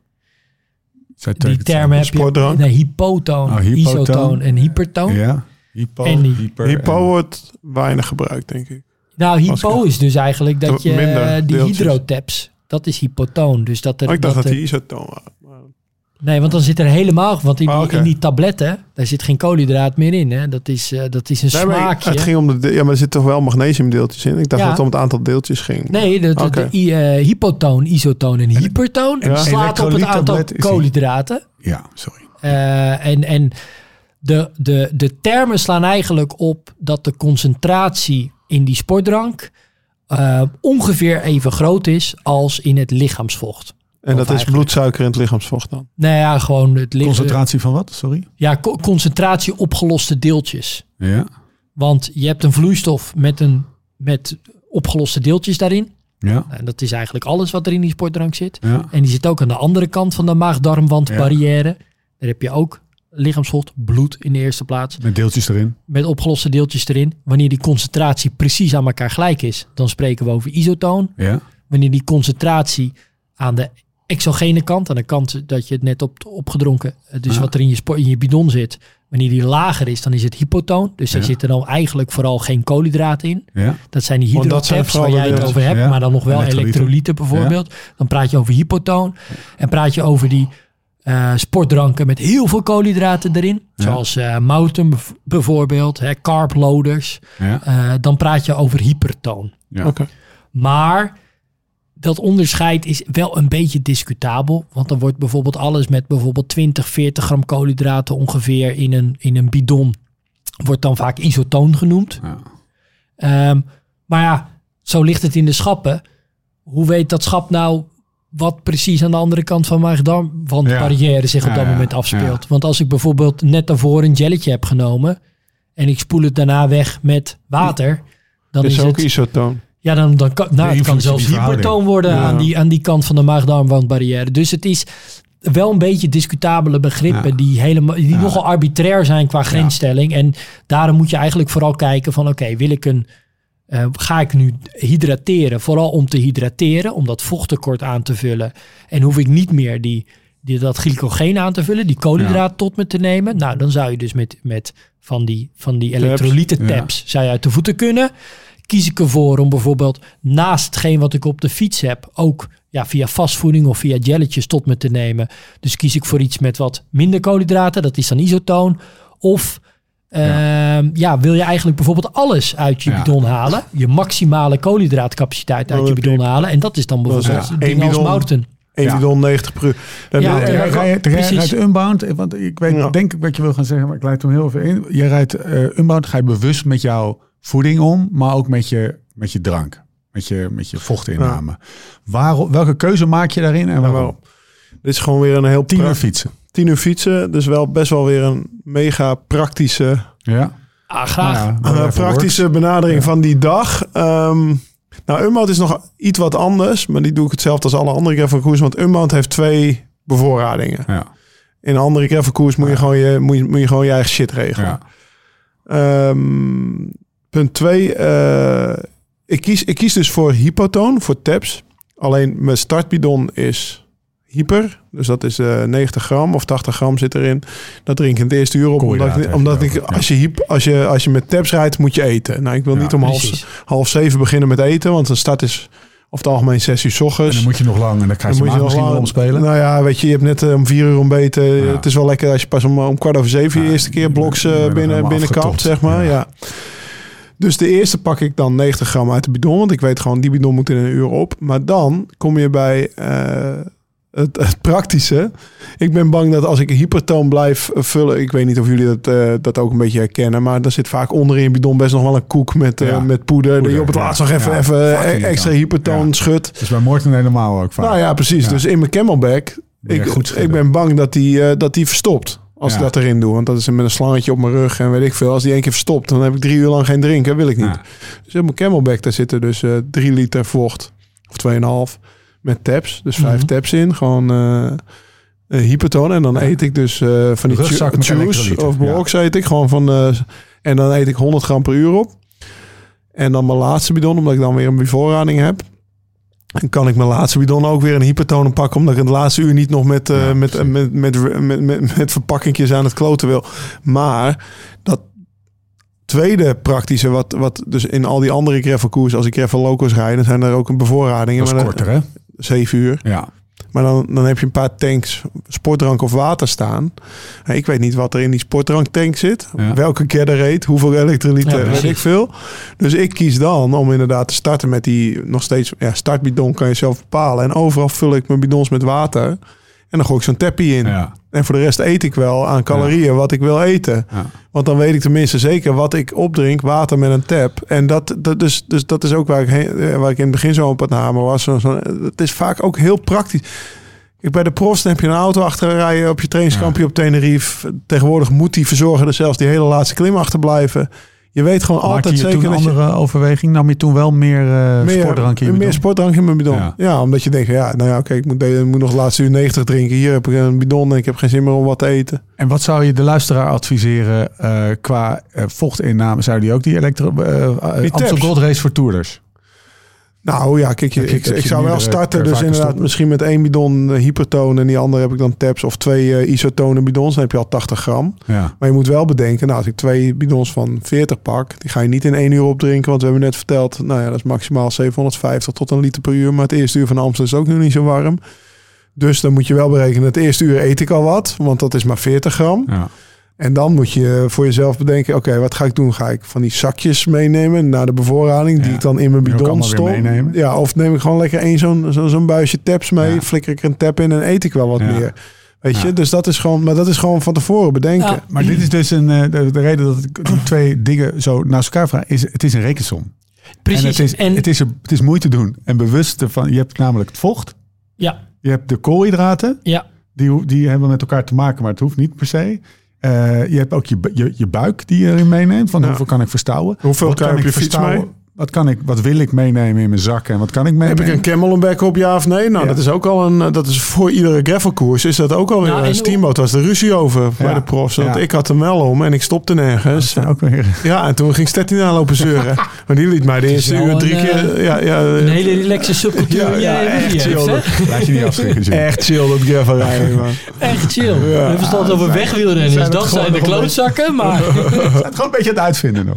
Zij Die termen heb je. Nee, hypotoon, Oh, hypotoon. isotoon en hypertoon. Ja. Hypo, En die- hyper. Hypo en- wordt weinig gebruikt, denk ik. Nou, hypo ik- is dus eigenlijk dat je Minder eh, die deeltjes. hydrotaps, dat is hypotoon. Dus dat er Maar ik dacht dat die isotoon was. Nee, want dan zit er helemaal... Want in, die, oké. in die tabletten, daar zit geen koolhydraat meer in. Hè? Dat, is, eh, dat is een Nee, maar smaakje. Het ging om de, ja, maar er zitten toch wel magnesiumdeeltjes in? Ik dacht Ja. dat het om het aantal deeltjes ging. Nee, de, de, Oké. de eh, hypotoon, isotoon en hypertoon Ja. slaat op het aantal die- koolhydraten. Ja, sorry. Eh, en en de, de, de termen slaan eigenlijk op dat de concentratie in die sportdrank eh, ongeveer even groot is als in het lichaamsvocht. En Of dat is bloedsuiker in het lichaamsvocht dan? Nou ja, gewoon het li- Concentratie van wat? Sorry. Ja, co- concentratie opgeloste deeltjes. Ja. Want je hebt een vloeistof met, een, met opgeloste deeltjes daarin. Ja. En dat is eigenlijk alles wat er in die sportdrank zit. Ja. En die zit ook aan de andere kant van de maag-darmwandbarrière. Daar heb je ook lichaamsvocht, bloed in de eerste plaats. Met deeltjes erin. Met opgeloste deeltjes erin. Wanneer die concentratie precies aan elkaar gelijk is, dan spreken we over isotoon. Ja. Wanneer die concentratie aan de exogene kant, aan de kant dat je het net op opgedronken, eh, dus Ja. wat er in je, in je bidon zit, wanneer die lager is, dan is het hypotoon. Dus er Ja. zitten dan eigenlijk vooral geen koolhydraten in. Ja. Dat zijn die hydrotabs waar jij het over hebt, ja. maar dan nog wel Elektrolyten. elektrolyten bijvoorbeeld. Dan praat je over hypotoon. En praat je over die eh, sportdranken met heel veel koolhydraten erin. Ja. Zoals eh mouten bijvoorbeeld, hè, carb loaders. Ja. Eh, dan praat je over hypertoon. Ja. Oké. Maar dat onderscheid is wel een beetje discutabel. Want dan wordt bijvoorbeeld alles met bijvoorbeeld 20, 40 gram koolhydraten ongeveer in een, in een bidon. Wordt dan vaak isotoon genoemd. Ja. Ehm, maar ja, zo ligt het in de schappen. Hoe weet dat schap nou wat precies aan de andere kant van mijn want Ja. barrière zich op Ja, dat moment afspeelt? Want als ik bijvoorbeeld net daarvoor een jelletje heb genomen en ik spoel het daarna weg met water, dan is, is ook het isotoon. ja, dan, dan kan, nou, het kan zelfs hypertoon worden aan, die, aan die kant van de maag-darmwandbarrière. Dus het is wel een beetje discutabele begrippen Ja. die, helemaal, die Ja. nogal arbitrair zijn qua grensstelling. En daarom moet je eigenlijk vooral kijken van oké, wil ik een... eh, ga ik nu hydrateren, vooral om te hydrateren, om dat vochttekort aan te vullen. En hoef ik niet meer die, die, dat glycogeen aan te vullen, die koolhydraat tot me te nemen. Nou, dan zou je dus met, met van die, van die elektrolyten Ja. tabs zou je uit de voeten kunnen kies ik ervoor om bijvoorbeeld naast hetgeen wat ik op de fiets heb, ook ja, via vastvoeding of via jelletjes tot me te nemen. Dus kies ik voor iets met wat minder koolhydraten, dat is dan isotoon. Of ehm, ja. wil je eigenlijk bijvoorbeeld alles uit je Ja. bidon halen, je maximale koolhydraatcapaciteit uit Oh, je bidon halen. En dat is dan bijvoorbeeld ja, dingen één als bidon. mouten. 1 Ja. bidon 90 per uur. Dan Ja, ja, ja. Rij- precies. rijdt Unbound, want ik weet, Ja. denk ik wat je wil gaan zeggen, maar ik leid hem heel even in. Je rijdt eh, Unbound, ga je bewust met jouw voeding om, maar ook met je, met je drank, met je, met je vochtinname. Waarom, welke keuze maak je daarin en waarom? Dit is gewoon weer een heel Tien pra- uur fietsen. 10 uur fietsen. Dus wel best wel weer een mega praktische, Ja. Ah, graag. Nou ja, eh, praktische benadering van die dag. Ehm nou, Unbound is nog iets wat anders. Maar die doe ik hetzelfde als alle andere gravelkoers. Want Unbound heeft twee bevoorradingen. Ja. In een andere gravelkoers moet je, gewoon je, moet, je, moet je gewoon je eigen shit regelen. Ja. Ehm, punt 2. ik, kies, ik kies dus voor hypotoon, voor tabs. Alleen mijn startbidon is hyper. Dus dat is eh 90 gram of 80 gram zit erin. Dat drink ik in het eerste uur op. Omdat, ik, omdat je ik, als, je hyp, als, je, als je met tabs rijdt, moet je eten. Nou, ik wil Ja, niet om half, half zeven beginnen met eten. Want de start is over het algemeen 6 uur 's En ochtends. dan moet je nog lang en dan gaat je, Dan maag misschien nog wel omspelen. Nou ja, weet je, je hebt net eh, om vier uur ontbeten. Ja. Het is wel lekker als je pas om, om kwart over zeven je eerste keer bloks je eh, binnen, binnenkapt, zeg maar. Ja. Ja. Dus de eerste pak ik dan 90 gram uit de bidon. Want ik weet gewoon, die bidon moet in een uur op. Maar dan kom je bij het, het praktische. Ik ben bang dat als ik een hypertoon blijf vullen... Ik weet niet of jullie dat, eh, dat ook een beetje herkennen. Maar er zit vaak onder in je bidon best nog wel een koek met, eh, Ja. met poeder. Je Poeder, op het laatst nog even, Ja, even fucking extra hypertoon Ja. schudt. Dat is bij Morten helemaal ook vaak. Nou ja, precies. Dus in mijn camelback, ik, goed ik ben bang dat die, eh, dat die verstopt. Als ik dat erin doe. Want dat is met een slangetje op mijn rug en weet ik veel. Als die één keer verstopt, dan heb ik drie uur lang geen drinken. Wil ik niet. Dus in mijn camelback, daar zitten dus drie liter vocht. Of 2,5 met tabs. Dus vijf Mhm. tabs in. Gewoon hypertoon. En dan eet ik dus van die juice of ja. box eet ik. Gewoon van... eh, en dan eet ik 100 gram per uur op. En dan mijn laatste bidon, omdat ik dan weer een bevoorrading heb. Dan kan ik mijn laatste bidon ook weer een hypertonen pakken. Omdat ik het laatste uur niet nog met, Ja, met, met, met, met, met, met verpakkingjes aan het kloten wil. Maar dat tweede praktische, wat, wat dus in al die andere gravelkoers, als ik gravel locals rijd, dan zijn er ook een bevoorradingen. Dat is maar korter, hè? Zeven uur. Ja. Maar dan, dan heb je een paar tanks sportdrank of water staan. Ja, Ik weet niet wat er in die sportdranktank zit. Ja. Welke Gatorade, hoeveel elektrolyten, Ja, weet ik veel. Dus ik kies dan om inderdaad te starten met die nog steeds... Ja, startbidon kan je zelf bepalen. En overal vul ik mijn bidons met water. En dan gooi ik zo'n tappie in. Ja. En voor de rest eet ik wel aan calorieën wat ik wil eten. Ja. Want dan weet ik tenminste zeker wat ik opdrink, water met een tap. En dat, dat, dus, dus dat is ook waar ik, heen, eh, waar ik in het begin zo op het hamer was. Zo, zo, het is vaak ook heel praktisch. Kijk, bij de profs heb je een auto achter rijden op je trainingskampje op Tenerife. Tegenwoordig moet die verzorger er zelfs die hele laatste klim achter blijven. Je weet gewoon Maakte altijd je zeker toen een je andere overweging? Nam je toen wel meer, eh sportdrank in je meer bidon? sportdrank in mijn bidon. Ja. Ja. omdat je denkt, ja, nou ja, oké, ik, moet, ik moet nog de laatste uur 90 drinken. Hier heb ik een bidon en ik heb geen zin meer om wat te eten. En wat zou je de luisteraar adviseren eh, qua eh, vochtinname? Zou die ook die elektro... eh, Amstel. Gold Race voor Toerders? Nou ja, kijk, je, ik, ik zou wel meerdere- starten. Dus inderdaad, stoppen? misschien met één bidon eh, hypertoon en die andere heb ik dan taps of twee eh, isotone bidons. Dan heb je al 80 gram. Ja. Maar je moet wel bedenken, nou, als ik twee bidons van 40 pak, die ga je niet in één uur opdrinken. Want we hebben net verteld, nou ja, dat is maximaal 750 tot een liter per uur. Maar het eerste uur van Amsterdam is ook nog niet zo warm. Dus dan moet je wel berekenen, het eerste uur eet ik al wat, want dat is maar 40 gram. ja. En dan moet je voor jezelf bedenken, oké, wat ga ik doen? Ga ik van die zakjes meenemen naar de bevoorrading, die ik dan in mijn bidon stop? Ja, of neem ik gewoon lekker één zo'n zo, zo'n buisje taps mee, Ja. flikker ik er een tap in en eet ik wel wat Ja. meer. Weet je, Ja. dus dat is gewoon, maar dat is gewoon van tevoren bedenken. Ja. Maar dit is dus een, eh, de, de reden dat ik twee dingen zo naast elkaar vraag. Is, het is een rekensom. Precies. En het is, En, het is, het is moeite doen. En bewust van, je hebt namelijk het vocht. ja, Je hebt de koolhydraten. ja, Die, die hebben met elkaar te maken, maar het hoeft niet per se. Eh, je hebt ook je, je, je buik die je erin meeneemt. Van Ja. hoeveel kan ik verstouwen? Hoeveel kan op ik je fiets verstouwen? Wat, kan ik, wat wil ik meenemen in mijn zak en wat kan ik meenemen? Heb ik een camelback op, ja of nee? Nou, Ja. dat is ook al een. eh, Dat is voor iedere gravelkoers is dat ook alweer. Nou, een en Steamboat was de ruzie over bij de profs. Want Ja. ik had hem wel om en ik stopte nergens. ook weer... Ja, en toen ging Stettina lopen zeuren. maar die liet mij de eerste uur drie eh, keer. Ja, ja, een hele relaxe subcultuur. Ja, echt je chill. Laat je niet afschrikken. Echt chill dat gravel rijden. man. Echt chill. Ja. We hebben het over Dus dat zijn de klootzakken. Maar Het is gewoon een beetje aan het uitvinden nog.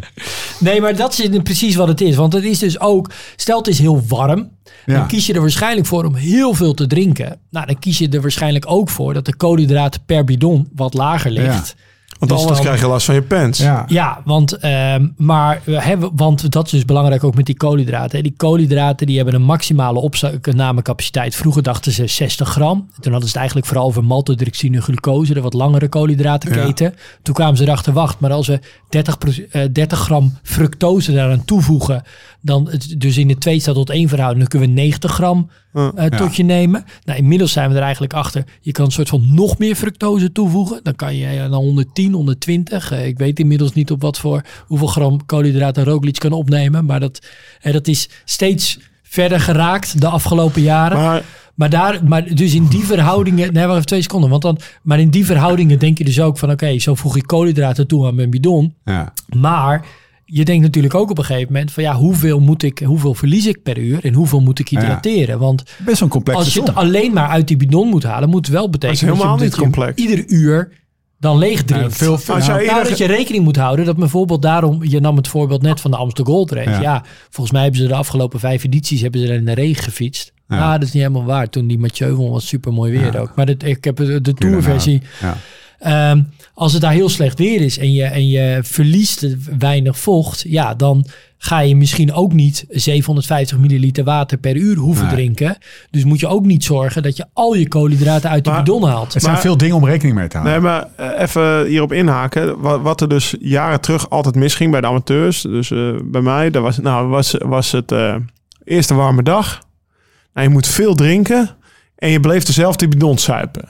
nee, maar dat is precies wat het is. Want het is dus ook... Stel het is heel warm. Ja. Dan kies je er waarschijnlijk voor om heel veel te drinken. Nou, dan kies je er waarschijnlijk ook voor dat de koolhydraten per bidon wat lager ligt. Want Dus anders dan- krijg je last van je pants. Ja. Ja, want, ehm, maar we hebben, want dat is dus belangrijk ook met die koolhydraten. hè. Die koolhydraten die hebben een maximale opnamecapaciteit. Vroeger dachten ze 60 gram. Toen hadden ze het eigenlijk vooral over maltodextrine glucose, de wat langere koolhydratenketen. Toen kwamen ze erachter, wacht, maar als we 30, proce- eh, 30 gram fructose daaraan toevoegen, dan het, dus in de 2 staat tot 1 verhouding, dan kunnen we 90 gram Ja. eh, tot je nemen. Nou, inmiddels zijn we er eigenlijk achter. Je kan een soort van nog meer fructose toevoegen. Dan kan je eh, dan 110, 120. eh, ik weet inmiddels niet op wat voor hoeveel gram koolhydraten Roglic kan opnemen. Maar dat, dat is steeds verder geraakt de afgelopen jaren. Maar, Maar daar, maar dus in die verhoudingen, nee, wacht even twee seconden. Want dan, maar in die verhoudingen denk je dus ook van, oké, zo voeg ik koolhydraten toe aan mijn bidon. Ja. Maar je denkt natuurlijk ook op een gegeven moment van, ja, hoeveel moet ik, hoeveel verlies ik per uur en hoeveel moet ik Ja. hydrateren? Want Best een complexe als je het som. alleen maar uit die bidon moet halen, moet het wel betekenen Dat is helemaal dat je, niet je ieder uur dan leeg drinkt. Ja, veel, veel, Als nou, jij- Nou, dat je rekening moet houden dat bijvoorbeeld daarom, je nam het voorbeeld net van de Amsterdam Gold Race. Ja. Volgens mij hebben ze de afgelopen vijf edities hebben ze er in de regen gefietst. Ja. Ja. dat is niet helemaal waar. Toen die Mathieu won was super mooi weer ook. Maar dit, ik heb de, de Kun je tourversie. Ja. Ehm, als het daar heel slecht weer is en je, en je verliest weinig vocht, ja, dan ga je misschien ook niet 750 milliliter water per uur hoeven Nee. drinken. Dus moet je ook niet zorgen dat je al je koolhydraten uit de bidon haalt. Het zijn Maar- veel dingen om rekening mee te houden. Nee, maar eh, even hierop inhaken. Wat, wat er dus jaren terug altijd misging bij de amateurs. Dus eh, bij mij, dat was, nou, was, was het eh, eerste warme dag. Nou, je moet veel drinken. En je bleef dezelfde bidon suipen.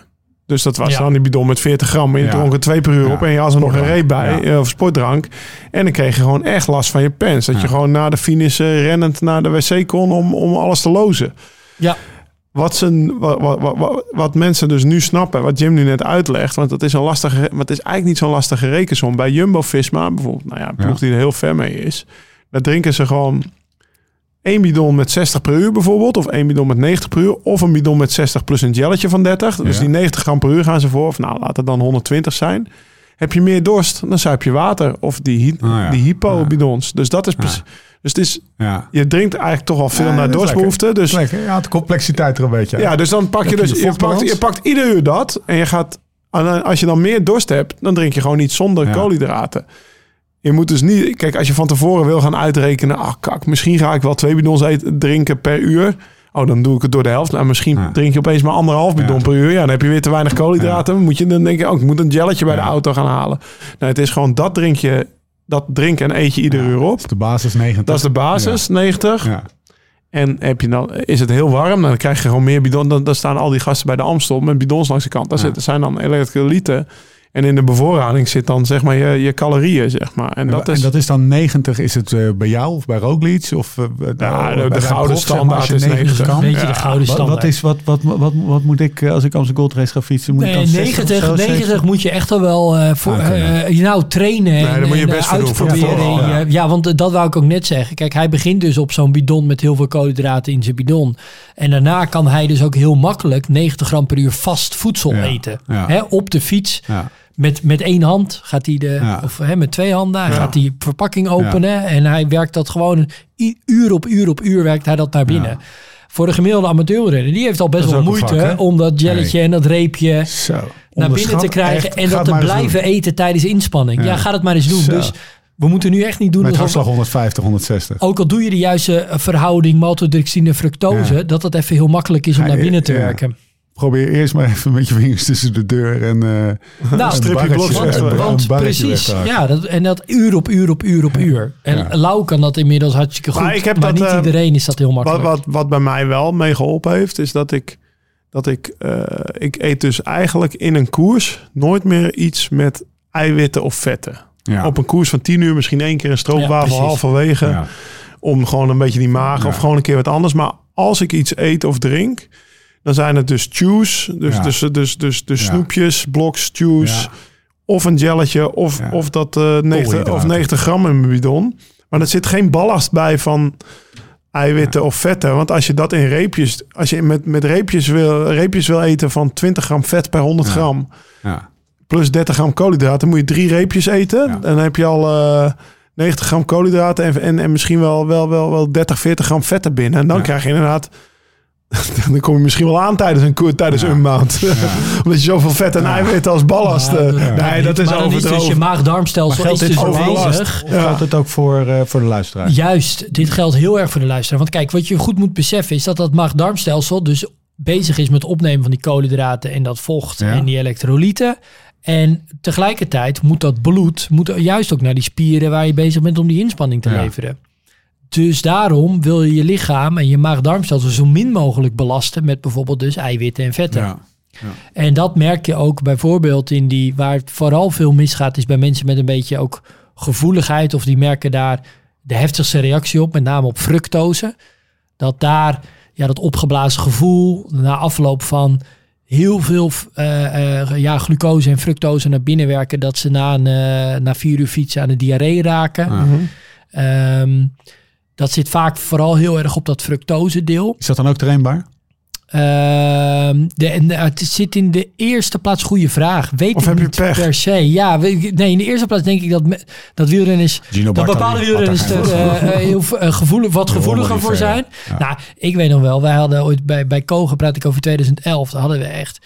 Dus dat was Ja. dan die bidon met 40 gram. En je Ja. dronk er twee per uur Ja. op. En je had er nog een reep bij. Ja. eh, Of sportdrank. En dan kreeg je gewoon echt last van je pens. Dat Ja. je gewoon na de finish eh, rennend naar de wc kon om, om alles te lozen. Ja. Wat, ze, wat, wat, wat, wat mensen dus nu snappen, wat Jim nu net uitlegt, want het is een lastige, maar het is eigenlijk niet zo'n lastige rekensom. Bij Jumbo-Visma bijvoorbeeld, nou ja, een ploeg Ja. die er heel ver mee is, daar drinken ze gewoon één bidon met 60 per uur bijvoorbeeld, of één bidon met 90 per uur, of een bidon met 60 plus een gelletje van 30. Dus Ja. die 90 gram per uur gaan ze voor, of nou, laat het dan 120 zijn. Heb je meer dorst, dan zuip je water of die, hy- ja. die hypo-bidons. Dus dat is Ja. precies. Dus het is, Ja. je drinkt eigenlijk toch al veel Ja, naar dat is dorstbehoefte. Dus Lekker. Ja, de complexiteit er een beetje. ja, dus dan pak je dus je pakt, vochtbalans? je pakt ieder uur dat en je gaat en als je dan meer dorst hebt, dan drink je gewoon niet zonder Ja. koolhydraten. Je moet dus niet, kijk, als je van tevoren wil gaan uitrekenen, ah kak, misschien ga ik wel twee bidons eten, drinken per uur. Oh, dan doe ik het door de helft. Nou, misschien Ja. drink je opeens maar anderhalf bidon Ja. per uur. Ja, dan heb je weer te weinig koolhydraten. Moet je dan denken, oh, ik moet een gelletje bij de auto gaan halen. Nou, het is gewoon dat drink je, dat drink en eet je ieder uur op. Dat is de basis 90. Dat is de basis, 90. Ja. En heb je dan, is het heel warm, dan krijg je gewoon meer bidon. Dan, dan staan al die gasten bij de Amstel met bidons langs de kant. Daar Ja. zitten, zijn dan elektrolyten. En in de bevoorrading zit dan zeg maar je, je calorieën, zeg maar. En dat is... en dat is dan 90, is het eh, bij jou of bij Roglic? Of, eh, bij- Ja, de- bij de Rijn gouden Prof, zeg maar, standaard is 90 Een kan? beetje de gouden Wat, standaard. wat, is, wat, wat, wat, wat moet ik eh, als ik Amsterdam Gold Race ga fietsen? Moet ik Nee, dan 60 of 90, zo, 90 70? moet je echt al wel eh, voor, Ah, eh, nou trainen en, daar moet je en, best eh, voor doen, voor uitproberen. tevoren, En ja. ja, want eh, dat wou ik ook net zeggen. Kijk, hij begint dus op zo'n bidon met heel veel koolhydraten in zijn bidon. En daarna kan hij dus ook heel makkelijk 90 gram per uur vast voedsel Ja, eten. ja. Hè, op de fiets. Ja. Met, met één hand gaat hij de, of hè, met twee handen, hij gaat die verpakking openen. En hij werkt dat gewoon uur op uur op uur werkt hij dat naar binnen. Voor de gemiddelde amateurrenner, die heeft al best Dat wel moeite vak, om dat jelletje en dat reepje Zo. naar binnen te krijgen echt. en dat te blijven doen. eten tijdens inspanning. Ja. Ja. ga het maar eens doen. Zo. Dus we moeten nu echt niet doen Met hartslag 150, 160. ook al doe je de juiste eh, verhouding maltodextrine fructose, Ja. dat het even heel makkelijk is om Ja, naar binnen te ja. werken. Probeer eerst maar even met je vingers tussen de deur en eh Nou, blok weg- want, precies, ja, dat, en dat uur op uur op uur op uur. En Ja. Lau kan dat inmiddels hartstikke goed, Maar maar, ik heb dat, niet eh, iedereen is dat heel Wat, makkelijk. wat, wat bij mij wel mee geholpen heeft, is dat ik, dat ik, eh, ik eet dus eigenlijk in een koers nooit meer iets met eiwitten of vetten. Ja. Op een koers van 10 uur misschien één keer een stroopwafel halverwege. Ja. Om gewoon een beetje die maag of gewoon een keer wat anders. Maar als ik iets eet of drink, dan zijn het dus chews. Dus, dus, dus, dus, dus snoepjes, bloks, chews. Of een gelletje of, of dat eh 90, of Koolhydraten. 90 gram in mijn bidon. Maar er zit geen ballast bij van eiwitten of vetten. Want als je dat in reepjes, als je met, met reepjes, wil, reepjes wil eten van 20 gram vet per 100 Ja. gram Ja. Plus 30 gram koolhydraten, dan moet je drie reepjes eten. Ja. En dan heb je al eh 90 gram koolhydraten en, en, en misschien wel, wel, wel, wel 30, 40 gram vetten binnen. En dan Ja. krijg je inderdaad... Dan kom je misschien wel aan tijdens een koer, tijdens Ja. een maand. Omdat je zoveel vet en Ja. eiwitten als ballast... Ja, eh, nee, dat is maar dan is dus je maag-darmstelsel is dus. Of geldt het ook voor, eh, voor de luisteraar? Juist, dit geldt heel erg voor de luisteraar. Want kijk, wat je goed moet beseffen is dat dat maag-darmstelsel dus bezig is met het opnemen van die koolhydraten en dat vocht Ja. en die elektrolyten. En tegelijkertijd moet dat bloed moet juist ook naar die spieren waar je bezig bent om die inspanning te Ja. leveren. Dus daarom wil je je lichaam en je maag-darmstelsel zo min mogelijk belasten met bijvoorbeeld dus eiwitten en vetten. Ja. En dat merk je ook bijvoorbeeld in die, waar het vooral veel misgaat, is bij mensen met een beetje ook gevoeligheid. Of die merken daar de heftigste reactie op, met name op fructose. Dat daar ja, dat opgeblazen gevoel na afloop van heel veel eh, eh, ja, glucose en fructose naar binnen werken, dat ze na, een, eh, na vier uur fietsen aan de diarree raken. Ja. Mhm. Ehm, dat zit vaak vooral heel erg op dat fructose deel. Is dat dan ook trainbaar? Ehm, de, eh, het zit in de eerste plaats goede vraag. Weet Of ik heb je niet pech? per se. Ja, nee, in de eerste plaats denk ik dat, me- dat wielrenners, Gino dat bepaalde wielrenners er geen eh, eh, heel eh, gevoelig, wat gevoeliger voor zijn. Ja. Nou, ik weet nog wel, wij hadden ooit bij, bij Kogen, praat ik over 2011, daar hadden we echt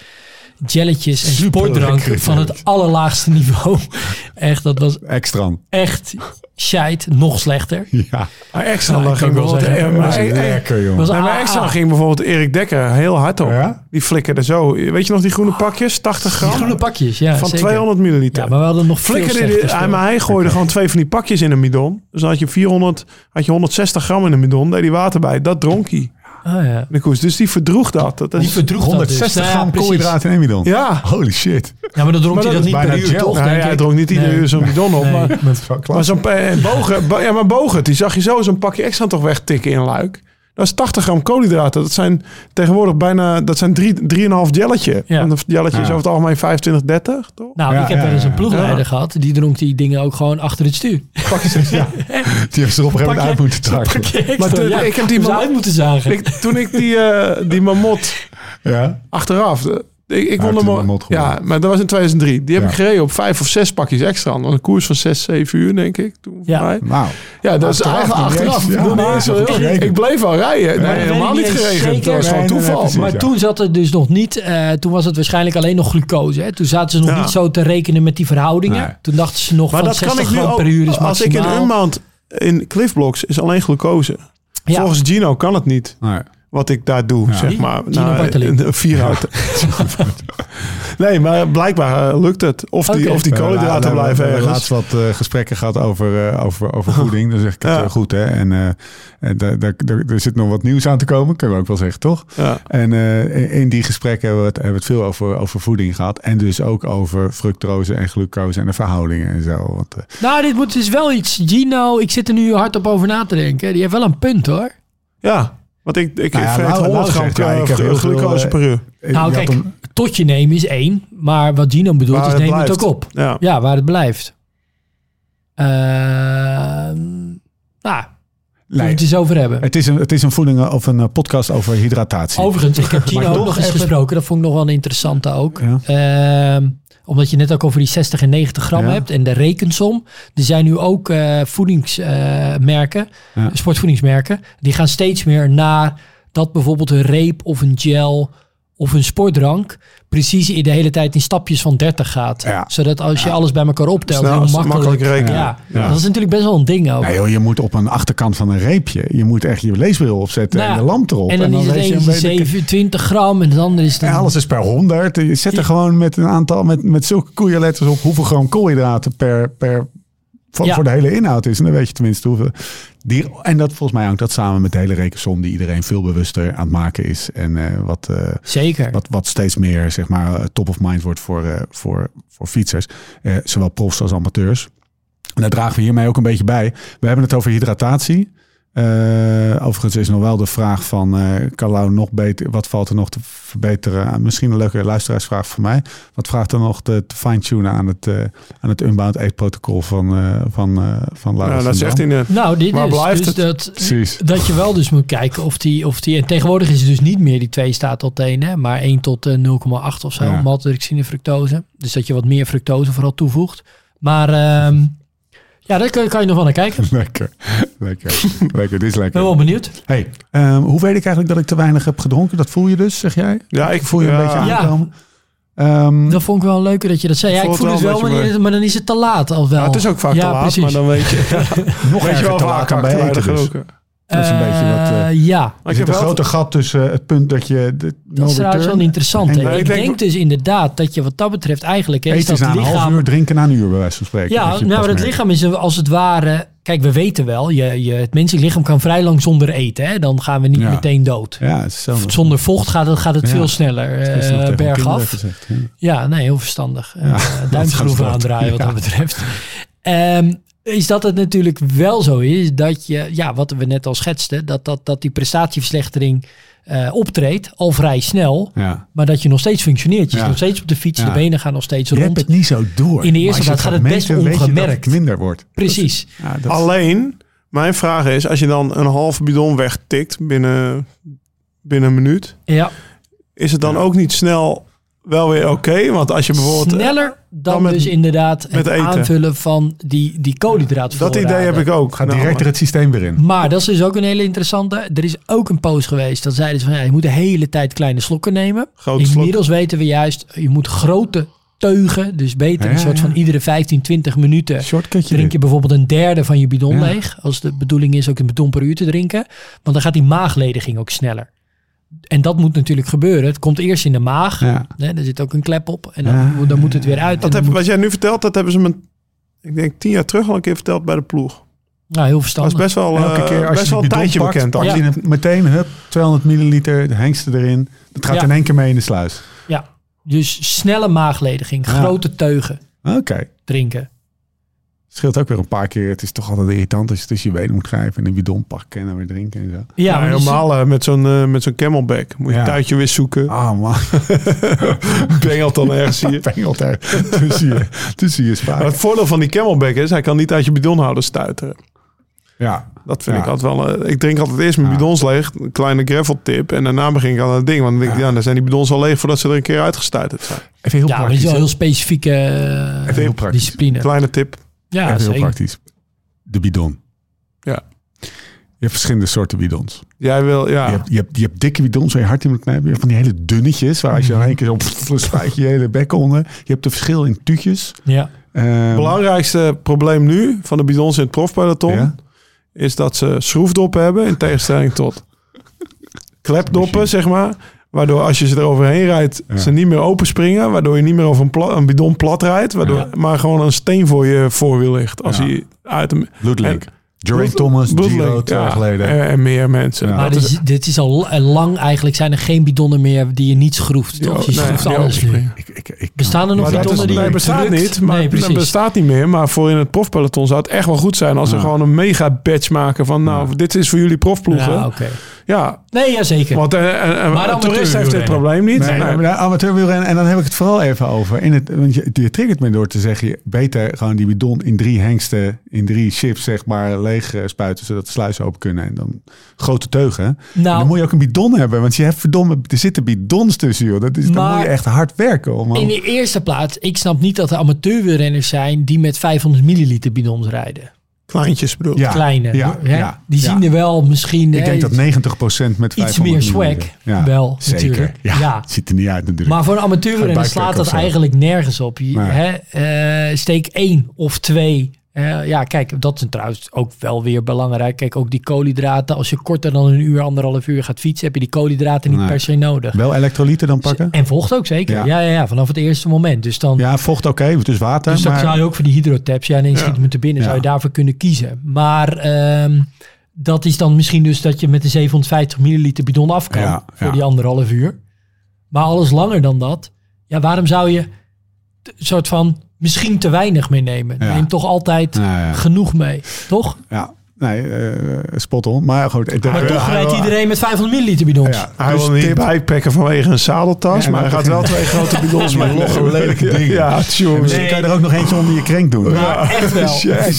jelletjes en Super sportdrank van het allerlaagste niveau. echt, dat was Extra. echt shite, nog slechter. Ja. Maar extra Nou, ging bijvoorbeeld... zeggen, maar- maar- Lekker, jongen. Was Nee, maar AA. extra ging bijvoorbeeld Erik Dekker heel hard op. Ja? Die flikkerde zo. Weet je nog die groene pakjes? 80 gram? Die groene pakjes, ja. van zeker. 200 milliliter. Ja, maar we hadden nog Flikkerde die, hij, maar hij gooide gewoon twee van die pakjes in een bidon. Dus dan had je 400, had je 160 gram in een bidon. Deed hij water bij. Dat dronk hij. Ah, ja. in De koers. Dus die verdroeg dat. dat Die is, verdroeg dat dus. 160 Nou ja, gram koolhydraten in één bidon. ja. Holy shit. Ja, maar dan dronk Maar hij dat niet per uur, toch? Hij ik? dronk niet iedere Nee. uur zo'n bidon op. Nee. Maar, maar zo'n pa- bogen, bo- ja, maar bogen, die zag je zo zo'n pakje extra toch wegtikken in luik. Dat is 80 gram koolhydraten. Dat zijn tegenwoordig bijna, dat zijn 3,5 jelletje. Ja. En een jelletje is over het algemeen 25, 30, toch? Nou, Ja, ik heb ja, wel eens een ploegleider Ja. gehad. Die dronk die dingen ook gewoon achter het stuur. Pakjes, ja. Die heeft ze er op een gegeven moment uit moeten. Pakje Maar extra, toen- ja. ik heb die uit moeten zagen. Ik, toen ik die, eh die mamot Ja. achteraf, Ik, ik won hem Ja, maar dat was in 2003. Die heb Ja. ik gereden op vijf of zes pakjes extra. Een koers van zes, zeven uur, denk ik. Toen voor Ja. mij. Nou, Ja, dat is eigenlijk achteraf. Ja, zo ik bleef al rijden. Nee, helemaal niet zeker. Dat was gewoon Nee, nee, toeval. precies. Maar ja. toen zat het dus nog niet. eh, toen was het waarschijnlijk alleen nog glucose. Hè? Toen zaten ze nog Ja. niet zo te rekenen met die verhoudingen. Nee. Toen dachten ze nog Maar van dat kan 60 ik nu gram per uur is Als ik in maximaal. Unmount in Cliffblocks is alleen glucose. Volgens Gino kan het niet. nee. Wat ik daar doe, Ja. zeg maar. Een vierhouten. nee, maar blijkbaar eh, lukt het. Of die, of die We hebben koolhydraten we blijven hebben ergens. laatst wat eh, gesprekken gehad over, eh, over, over voeding. Dan zeg ik het Ja. goed, hè. En eh, en daar- daar- daar- er zit nog wat nieuws aan te komen, kunnen we ook wel zeggen, toch? Ja. En eh, in- die gesprekken hebben we het, hebben we het veel over, over voeding gehad. En dus ook over fructose en glucose en de verhoudingen en zo. Want, eh, Nou, dit moet dus wel iets. Gino, ik zit er nu hardop over na te denken. Die heeft wel een punt hoor. ja, want ik, ik Nou ja, vreet Lau- 100 Lau gram zegt, ja, ik heb heel veel, glucose eh, per uur. Nou, je kijk, tot je nemen is één. Maar wat Gino bedoelt Waar is neem het ook op. Ja. Ja, waar het blijft. Ehm nou, Nee, het eens over hebben. het, is een, het is een voeding of een eh, podcast over hydratatie. Overigens, ik heb Gino ook nog eens even- gesproken. Dat vond ik nog wel een interessante ook. Ja. Ehm, omdat je net ook over die 60 en 90 gram Ja. hebt. En de rekensom. Er zijn nu ook eh, voedingsmerken, Ja. sportvoedingsmerken. Die gaan steeds meer naar dat bijvoorbeeld een reep of een gel of een sportdrank precies in de hele tijd in stapjes van 30 gaat. Ja. Zodat als je alles bij elkaar optelt, Snel, makkelijk. makkelijk rekenen. Ja. Ja. dat is natuurlijk best wel een ding ook. Nee joh, je moet op een achterkant van een reepje, je moet echt je leesbril opzetten Nou ja, en de lamp erop. en dan, is het je een een beetje- 27 gram en de andere is dan... En alles is per 100. Je zet er gewoon met een aantal, met, met zulke koeienletters op hoeveel gram koolhydraten per, per voor, Ja. voor de hele inhoud is. En dan weet je tenminste hoeveel. Die, en dat volgens mij hangt dat samen met de hele rekensom die iedereen veel bewuster aan het maken is. En eh, wat, eh, Zeker. wat, wat steeds meer zeg maar, eh, top of mind wordt voor, voor, voor fietsers. Zowel profs als amateurs. En daar dragen we hiermee ook een beetje bij. We hebben het over hydratatie. Eh, overigens is nog wel de vraag van, eh kan nog beter, wat valt er nog te verbeteren? Ah, Misschien een leuke luisteraarsvraag voor mij. Wat vraagt er nog te, te fine-tunen aan het, eh, aan het Unbound eetprotocol van, eh van, eh van Laurens Ja, dat zegt hij net. Nou, dit Waar is blijft dus het? dat, Precies. dat je wel dus moet kijken of die, of die... En tegenwoordig is het dus niet meer die 2 staat tot 1, hè, maar 1 tot eh, 0,8 of zo. Ja. Maltodextrine fructose. Dus dat je wat meer fructose vooral toevoegt. Maar ehm, ja, daar kan, kan je nog wel naar kijken. Ik Lekker, lekker, lekker. Dit is lekker. ben wel benieuwd. Hey, ehm, hoe weet ik eigenlijk dat ik te weinig heb gedronken? Dat voel je dus, zeg jij? Ja, ik voel je een ja. beetje Ja. aankomen. Ehm, Dat vond ik wel leuker dat je dat zei. Ja, Ik ik voel het wel wel, maar, maar dan is het te laat al wel. Ja, het is ook vaak ja, te laat, precies. maar dan weet je, nog weet je erger wel te dan bij te eten dus. Gedronken. Dat is een beetje wat... eh, Eh, ja, Maar er zit een grote gat tussen het punt dat je... De, dat is trouwens wel interessant. En- ik ik denk, denk- dus inderdaad dat je wat dat betreft eigenlijk... Eten is dat na een half lichaam, uur, drinken na een uur, bij wijze van spreken. Ja, nou, maar het lichaam is als het ware... Kijk, we weten wel, je, je, het menselijk lichaam kan vrij lang zonder eten. Hè? Dan gaan we niet Ja. meteen dood. Ja. Zonder vocht gaat het, gaat het Ja. veel sneller Dat is nog eh bergaf. gezegd, ja. Ja, nee, heel verstandig. Ja, dat duimschroeven aandraaien wat dat betreft. Ehm, is dat het natuurlijk wel zo is dat je, ja, wat we net al schetsten, dat, dat, dat die prestatieverslechtering eh, optreedt al vrij snel, Ja. maar dat je nog steeds functioneert. Je Ja. zit nog steeds op de fiets, Ja. de benen gaan nog steeds Je hebt rond. het niet zo door. In de eerste plaats gaat het best meten, weet je dat ongemerkt. het minder wordt. Precies. Ja, dat, Alleen, mijn vraag is, als je dan een halve bidon wegtikt binnen, binnen een minuut, Ja, is het dan ook niet snel wel weer oké? Want als je bijvoorbeeld... sneller dan, dan met- dus inderdaad het aanvullen van die, die koolhydraatvoorraden. dat idee heb ik ook. gaat namelijk. direct er het systeem weer in. Maar dat is dus ook een hele interessante. Er is ook een post geweest. Dat zeiden ze van ja, je moet de hele tijd kleine slokken nemen. Grote slok. Inmiddels weten we juist, je moet grote teugen. Dus beter Ja, een soort ja. van iedere 15, 20 minuten drink je bijvoorbeeld een derde van je bidon Ja. leeg. Als de bedoeling is ook een bidon per uur te drinken. Want dan gaat die maaglediging ook sneller. En dat moet natuurlijk gebeuren. Het komt eerst in de maag. Ja. Hè, er zit ook een klep op. En dan, Ja. dan moet het weer uit. Dat heb, moet- wat jij nu vertelt, dat hebben ze me, ik denk tien jaar terug al een keer verteld bij de ploeg. nou, heel Dat verstandig. is best wel, Elke eh, keer als best je wel een tijdje pakt, bekend. pak al. je meteen, hup, 200 milliliter, de hengsten erin. Dat gaat Ja. in één keer mee in de sluis. Ja, dus snelle maaglediging. Ja. Grote teugen Oké. drinken. Scheelt ook weer een paar keer. Het is toch altijd irritant als je tussen je benen moet grijpen en een bidon pakken en dan weer drinken en zo. Ja, Ja, maar helemaal eh, met zo'n eh, met zo'n camelback. Moet je Ja. een tuitje weer zoeken. Ah man, Bengelt dan ergens zie je. pengelt er tussen je, tussen je spaar. het voordeel van die camelback is, hij kan niet uit je bidonhouder stuiteren. Ja, Dat vind Ja. ik altijd wel... eh, ik drink altijd eerst mijn Ja. bidons leeg. Een kleine gravel tip. En daarna begin ik aan het ding. Want dan denk ik, ja, dan zijn die bidons al leeg voordat ze er een keer uitgestuiterd zijn. Even heel Ja, praktisch. is wel hè? heel specifieke Even heel praktisch. discipline. Kleine tip. Ja, Even heel zeker. praktisch. De bidon. Ja. Je hebt verschillende soorten bidons. Jij wil, ja. Je, hebt, je, hebt, je hebt dikke bidons waar je hard in moet knijpen. Je hebt van die hele dunnetjes, waar als je Mhm. in één keer pff, spuit je je hele bek onder. Je hebt een verschil in tuutjes. Ja. Ehm, Het belangrijkste probleem nu van de bidons in het profpeloton... Ja? is dat ze schroefdoppen hebben in tegenstelling tot klepdoppen, zeg maar. Waardoor als je ze eroverheen rijdt, Ja. ze niet meer open springen. Waardoor je niet meer over een, een bidon plat rijdt. Waardoor, Ja. Maar gewoon een steen voor je voorwiel ligt. Als hij uit hem... Bloodlink. En- Geraint Thomas, Bloedlink, Giro, twee ja. jaar geleden. En, en meer mensen. Ja. Maar dit is- dit is al la- lang eigenlijk zijn er geen bidonnen meer die je niet schroeft. Toch? Je nee, schroeft die alles nu. overspringen. Ik, ik, ik, Bestaan er nog Maar dat is, bidonnen die nee, bestaat niet. Maar nee, dat bestaat niet meer. Maar voor in het profpeloton zou het echt wel goed zijn als ze gewoon een mega badge maken van nou, Ja. dit is voor jullie profploegen. Ja, oké. ja. Nee, ja, zeker. want eh, een, een, Maar toerist heeft dit probleem niet. Nee, Nee. maar de amateurwielrennen, en dan heb ik het vooral even over. In het, want je, je triggert me door te zeggen, je beter gewoon die bidon in drie hengsten, in drie chips, zeg maar, leeg spuiten, zodat de sluizen open kunnen. En dan grote teugen. En nou, dan moet je ook een bidon hebben, want je hebt verdomme, er zitten bidons tussen, joh. Dat is, dan Maar- moet je echt hard werken. Om, in de eerste plaats, ik snap niet dat er amateurwielrenners zijn die met 500 milliliter bidons rijden. Kleintjes bedoel. Ja, Kleine. ja, hè? ja, die ja. zien er wel misschien ik hè, denk dat 90% met 500 iets meer swag wel zeker. natuurlijk. Ja, ziet er niet uit natuurlijk. Maar voor een amateurrenner slaat dat eigenlijk nergens op. Je, hè, eh, steek één of twee. Eh, ja, kijk, dat is trouwens ook wel weer belangrijk. Kijk, ook die koolhydraten. Als je korter dan een uur, anderhalf uur gaat fietsen, heb je die koolhydraten niet Nee. per se nodig. Wel elektrolyten dan pakken? En vocht ook zeker. Ja. Ja, ja, ja, vanaf het eerste moment. Dus dan, Ja, vocht oké, dus water. dus dan maar, zou je ook voor die hydrotabs, ja, ineens schiet me te binnen, Ja. zou je daarvoor kunnen kiezen. Maar ehm, dat is dan misschien dus dat je met de 750 milliliter bidon af kan Ja, voor ja. die anderhalf uur. Maar alles langer dan dat, ja, waarom zou je soort van misschien te weinig meenemen? Ja. Neem toch altijd ja. genoeg mee, toch? Ja, nee, eh spot on. Maar goed. ik- Maar toch rijdt iedereen met 500 milliliter bidons. Ja, Hij dus wil niet tip- bijpacken vanwege een zadeltas, Ja, maar hij gaat wel twee grote bidons mee. logge, lelijke dingen. Ja, tjonge. Misschien kan je er ook nog eentje onder je krenk doen. Maar echt wel. Je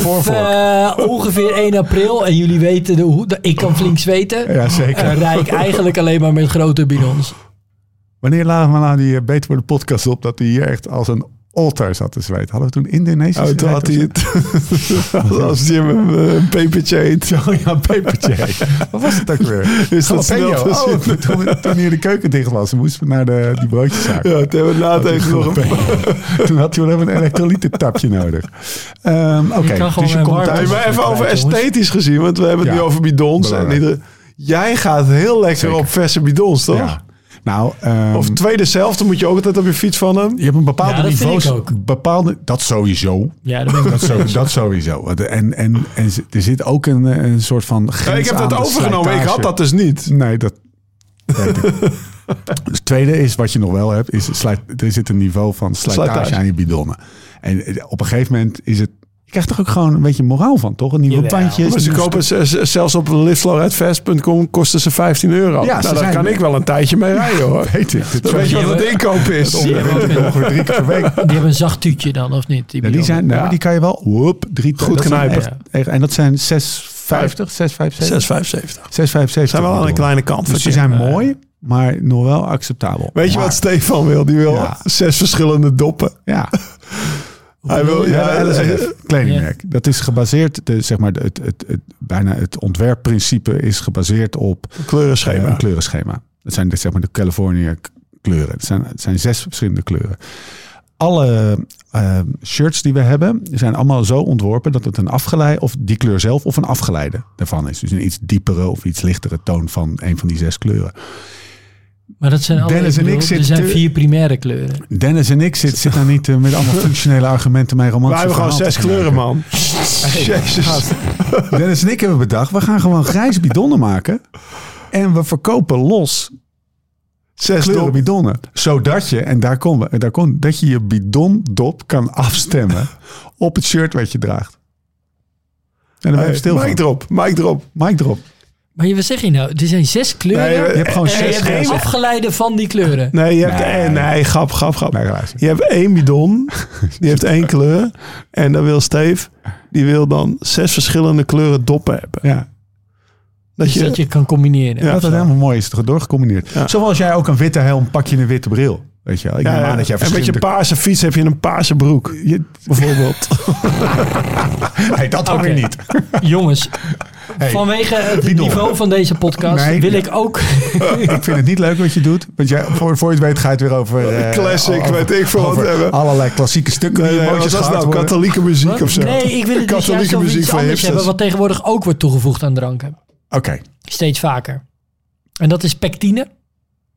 Vanaf eh, ongeveer 1 april, en jullie weten de, hoe, de- ik kan flink zweten, Ja, zeker. rijd ik eigenlijk alleen maar met grote bidons. Wanneer lagen we nou die Beter voor de podcast op dat hij hier echt als een altaar zat te zweten? Hadden we toen Indonesisch? Oh, toen had hij het als Jim een, eh, een pepertje eet. Oh ja, pepertje. Wat was het ook weer? Is dat snel Oh, toen, toen hier de keuken dicht was, moesten we naar de, die broodjeszaak. Ja, toen hebben we na nog een... Toen had hij wel even een elektrolytentapje nodig. Ehm Oké, gewoon dus je komt thuis. Maar even over jongens. esthetisch gezien, want we hebben het Ja, nu over bidons. En ieder, jij gaat heel lekker Zeker. op verse bidons, toch? Ja. Nou, ehm, Of tweede zelfde moet je ook altijd op je fiets van hem. je hebt een bepaalde Ja, dat vind niveaus. ik ook. Bepaalde, dat sowieso. Ja, dat ben ik Dat, sowieso, dat sowieso. En, en, en er zit ook een, een soort van. Ja, ik heb dat overgenomen, ik had dat dus niet. Nee, dat weet ik. Dus het tweede is, wat je nog wel hebt, is slijt, er zit een niveau van slijtage, Slijtage. aan je bidonnen. En eh, op een gegeven moment is het, je krijgt toch ook gewoon een beetje moraal van, toch? Een nieuwe bandjes. Maar ze nieuwe kopen ze- ze- zelfs op liftflowridefest.com kosten ze 15 euro. Ja, nou, daar kan ik wel een tijdje mee rijden hoor. Weet ik. Dan weet je wat het inkoop is. Die hebben een- ongeveer drie keer per week. Die hebben een zacht tuutje dan, of niet? Die Ja, die zijn, nou, Ja. die kan je wel, whoop, drie Goed dat zijn knijpen. en dat zijn 650, 675, 6,75. 675. Zijn wel aan de bidonnen. kleine kant. Dus die zijn mooi, maar nog wel acceptabel. Weet je Maar- wat Stefan wil? Die wil Ja. zes verschillende doppen. Ja, Hij wil, Ja, eh, LSF, kledingmerk. Dat is gebaseerd, de, zeg maar, het, het, het, bijna het ontwerpprincipe is gebaseerd op eh, kleurenschema. een kleurenschema. Dat zijn de, zeg maar, de California kleuren. Het zijn, het zijn zes verschillende kleuren. Alle eh, shirts die we hebben, zijn allemaal zo ontworpen dat het een afgeleide, of die kleur zelf, of een afgeleide daarvan is. Dus een iets diepere of iets lichtere toon van een van die zes kleuren. Maar dat zijn alle, Dennis en ik Er zitten zijn vier primaire kleuren. Dennis en ik zitten zit daar niet eh, met allemaal functionele argumenten mee We romantische hebben gewoon zes kleuren, man. Jezus. Dennis en ik hebben bedacht, we gaan gewoon grijze bidonnen maken. En we verkopen los Zes kleuren bidonnen. Zodat je, en daar komen we, daar komt, dat je je bidondop kan afstemmen op het shirt wat je draagt. En dan ben je Hey, stil van. Mike erop, Mike erop. Mike erop. Maar je, wat zeg je nou? Er zijn zes kleuren. Nee, Je hebt gewoon en je zes hebt grijze. afgeleide van die kleuren. Nee, je hebt, Nee. nee, nee grap, grap, grap. Nee. Je hebt één bidon, die heeft één kleur. En dan wil Steve die wil dan zes verschillende kleuren doppen hebben. Ja. Dat Dus je, dat je kan combineren. Ja, dat het helemaal mooi is doorgecombineerd. Ja. Zoals jij ook een witte helm, pak je een witte bril. Weet je wel? Ik ja, dat jij en met je paarse fiets heb je een paarse broek. Je- Bijvoorbeeld. Nee, dat ook weer niet. Jongens, Hey, vanwege het niveau van deze podcast Nee, wil ik ook... ik vind het niet leuk wat je doet. Want jij, voor, voor je het weet ga je het weer over... eh, Classic, over- weet ik veel wat hebben. Allerlei klassieke stukken Nee, die was gehakt nou? worden. Katholieke muziek of zo? Nee, ik wil het Katholieke juist muziek iets van anders hebben... wat tegenwoordig ook wordt toegevoegd aan dranken. Oké. Steeds vaker. En dat is pectine.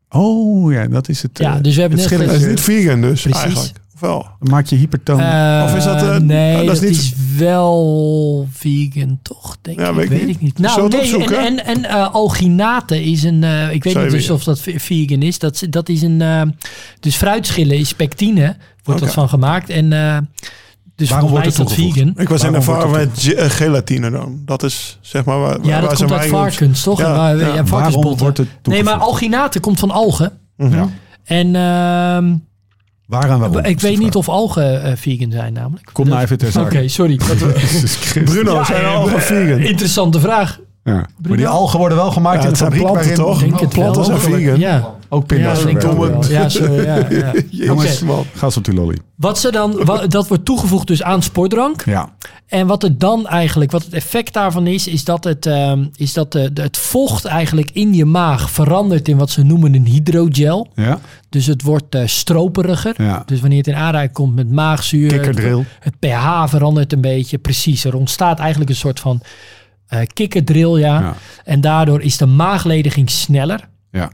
Oh ja, dat is het. Ja, eh, dus we hebben het net. Dat is niet vegan dus, Precies. eigenlijk. Of wel? Maak je hypertoon. Of is dat, eh, nee, dat dat, is niet- is wel vegan, toch? Denk Ja, ik. weet ik weet niet. ik niet. Zullen Nou, we het nee, opzoeken? en, en, en eh, alginate is een. eh, ik weet Zou niet dus of dat ve- vegan is. Dat, dat is een. dus fruitschillen is pectine, wordt dat van gemaakt. En eh, dus Waarom wordt dat het toegevoegd? vegan. Ik was in ervaring met ge- gelatine dan. Dat is zeg maar waar, Ja, waar dat komt uit varkens, toch? Ja, En waar- ja. ja, Waarom varkensbotten. wordt het Nee, maar alginate komt van algen. Mhm. Ja. En ehm, Waar en waarom? ik weet niet of algen eh, vegan zijn, namelijk. Kom nou even ter Oké, sorry. Bruno, Ja, zijn eh, al vegan? Interessante vraag. Ja. Maar die algen worden wel gemaakt Ja, in een het zijn fabriek planten, toch? Denk het planten zijn vegan. Ja. ook pinda's ja. Ja, sorry, ja, ja. Jongens, Oké. man. ga eens op die lolly. Wat ze dan, wa- dat wordt toegevoegd dus aan sportdrank. Ja. En wat het dan eigenlijk, wat het effect daarvan is, is dat het, ehm, is dat de, de- het vocht eigenlijk in je maag verandert in wat ze noemen een hydrogel. Ja. Dus het wordt eh, stroperiger. Ja. Dus wanneer het in aanraking komt met maagzuur, Kikkerdril. het pH verandert een beetje. Precies, er ontstaat eigenlijk een soort van eh kikkerdril, ja. Ja. En daardoor is de maaglediging sneller. Ja.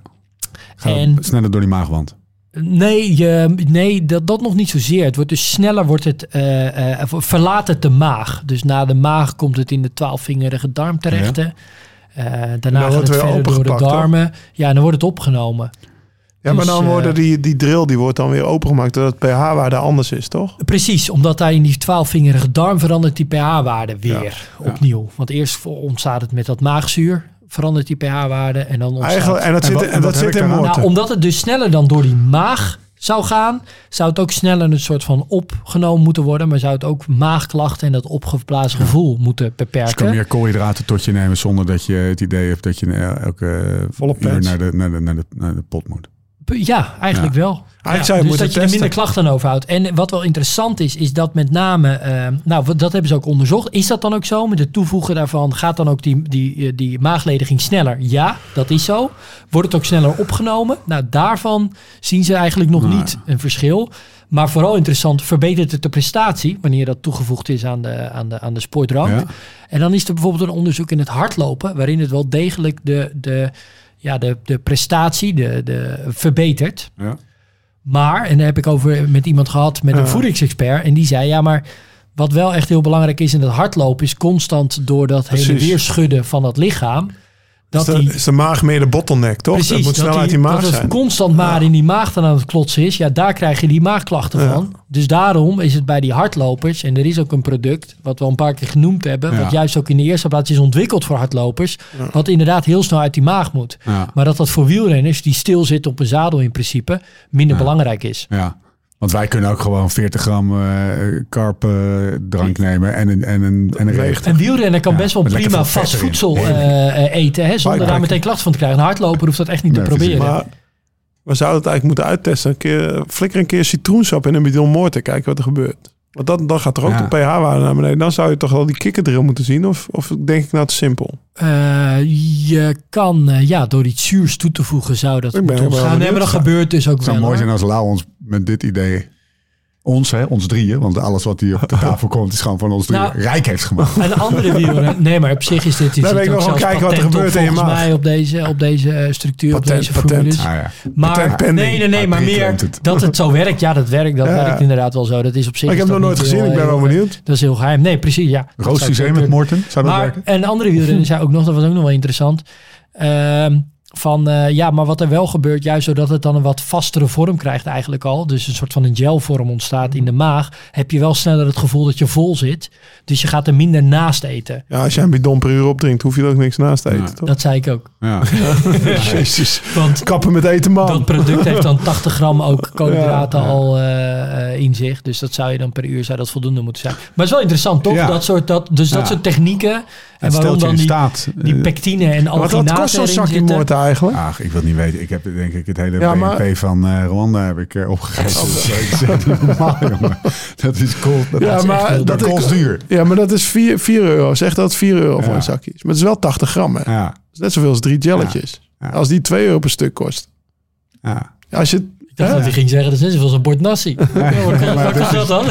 En- sneller door die maagwand. Nee, je, nee dat, dat nog niet zozeer. Het wordt dus sneller, wordt het, eh, eh, verlaat het de maag. Dus na de maag komt het in de twaalfvingerige darm terecht. Eh, daarna gaat wordt het verder door de toch? darmen. Ja, en dan wordt het opgenomen. Ja, maar Dus, dan eh, worden die, die drill die wordt dan weer opengemaakt doordat het pH-waarde anders is, toch? Precies, omdat daar in die twaalfvingerige darm verandert die pH-waarde weer opnieuw. Want eerst ontstaat het met dat maagzuur, verandert die pH-waarde en dan ontstaat... Eigenlijk, en dat En zit, wat- en en dat zit in. Nou, omdat het dus sneller dan door die maag zou gaan, zou het ook sneller een soort van opgenomen moeten worden, maar zou het ook maagklachten en dat opgeblazen gevoel moeten Dus je beperken. kan meer koolhydraten tot je nemen zonder dat je het idee hebt dat je eh, elke Volle uur pens. naar de, naar, de, naar, de, naar de pot moet. Ja, eigenlijk Ja. wel. Eigenlijk zou je dus moeten dat je er minder klachten aan overhoudt. En wat wel interessant is, is dat met name, eh, nou dat hebben ze ook onderzocht. Is dat dan ook zo? Met het toevoegen daarvan gaat dan ook die, die, eh, die maaglediging sneller? Ja, dat is zo. Wordt het ook sneller opgenomen? Nou, daarvan zien ze eigenlijk nog niet een verschil. Maar vooral interessant, verbetert het de prestatie wanneer dat toegevoegd is aan de, aan de, aan de sportdrank. Ja. En dan is er bijvoorbeeld een onderzoek in het hardlopen, waarin het wel degelijk de, de, ja, de, de prestatie de, de, verbetert. Ja. Maar, en daar heb ik over met iemand gehad, met een voedingsexpert. En die zei, ja, maar wat wel echt heel belangrijk is in het hardlopen... is constant door dat hele Precies. weer schudden van dat lichaam... Dat is, de, die, is de maag meer de bottleneck, toch? precies, het moet snel dat, uit die, maag dat het zijn. constant maar in die maag dan aan het klotsen is. Ja, daar krijg je die maagklachten Ja. van. Dus daarom is het bij die hardlopers... en er is ook een product, wat we al een paar keer genoemd hebben... Ja. wat juist ook in de eerste plaats is ontwikkeld voor hardlopers... Ja. wat inderdaad heel snel uit die maag moet. Ja. Maar dat dat voor wielrenners die stilzitten op een zadel in principe... minder Ja. belangrijk is. ja. Want wij kunnen ook gewoon 40 gram eh karp eh, drank nemen en een, en een, en een. Een wielrenner kan Ja, best wel prima vast voedsel eh, eten, hè, zonder daar meteen klachten van te krijgen. Een hardloper hoeft dat echt niet Nee, te proberen. Maar we zouden het eigenlijk moeten uittesten. Een keer, flikker een keer citroensap in een bidon moord kijken wat er gebeurt. Want dan, dan gaat toch ook Ja. de pH-waarde naar beneden. Dan zou je toch wel die kikkerdrill moeten zien. Of, of denk ik nou te simpel? Eh, je kan, ja, door iets zuurs toe te voegen zou dat moeten wel ontgaan. Nee, maar dat gebeurt dus ook Het zou wel. mooi hoor. zijn als Lau ons met dit idee, ons hè, ons drieën, want alles wat hier op de tafel komt is gewoon van ons drieën, Nou, rijk heeft gemaakt. Een andere wielrenner. Nee, maar op zich is dit. Dan dit weet ik nog wel kijken wat er gebeurt in je volgens maag. mij op deze, op deze eh, structuur, op deze patent. formules. Ah, ja. Maar Patent pending. nee, nee, nee, Maar maar meer het. dat het zo werkt. Ja, dat werkt. Dat Ja. werkt inderdaad wel zo. Dat is op zich. Maar ik heb nog dat nooit gezien. heel, Ik ben wel eh, benieuwd. Dat is heel geheim. Nee, precies. Ja. Ik met. Morten, zou dat Maar werken? een andere wielrenner zei ook nog, dat was ook nog wel interessant. Ehm, van eh, ja, maar wat er wel gebeurt, juist doordat het dan een wat vastere vorm krijgt eigenlijk al, dus een soort van een gelvorm ontstaat in de maag, heb je wel sneller het gevoel dat je vol zit. Dus je gaat er minder naast eten. Ja, als je een bidon per uur opdrinkt, hoef je er ook niks naast te eten. Ja. toch? Dat zei ik ook. Ja. Jezus. Want Kappen met eten, man. dat product heeft dan 80 gram ook koolhydraten al eh, in zich. Dus dat zou je dan per uur zou dat voldoende moeten zijn. Maar het is wel interessant, toch? Ja. Dat soort, dat, dus dat soort technieken. En Het waarom dan in die, staat. die eh, pectine en Wat, wat alginaten kost zo'n zakje moord eigenlijk? Ach, ik wil het niet weten. Ik heb denk ik het hele Ja, BNP maar- van eh, Rwanda heb ik eh, opgegeten. Dat is jongen. Dat is kost. Dat, Ja, maar dat dat kost duur. Ja, maar dat is 4, 4 euro. Zeg dat het 4 euro voor een zakje is. Maar het is wel 80 gram. Hè? Dat Ja, is net zoveel als drie jelletjes. Ja. Als die 2 euro per stuk kost. ja. Als je, dacht dat hij ging zeggen, dat is net zoals een bord nasi. Ja, wat is dat dan?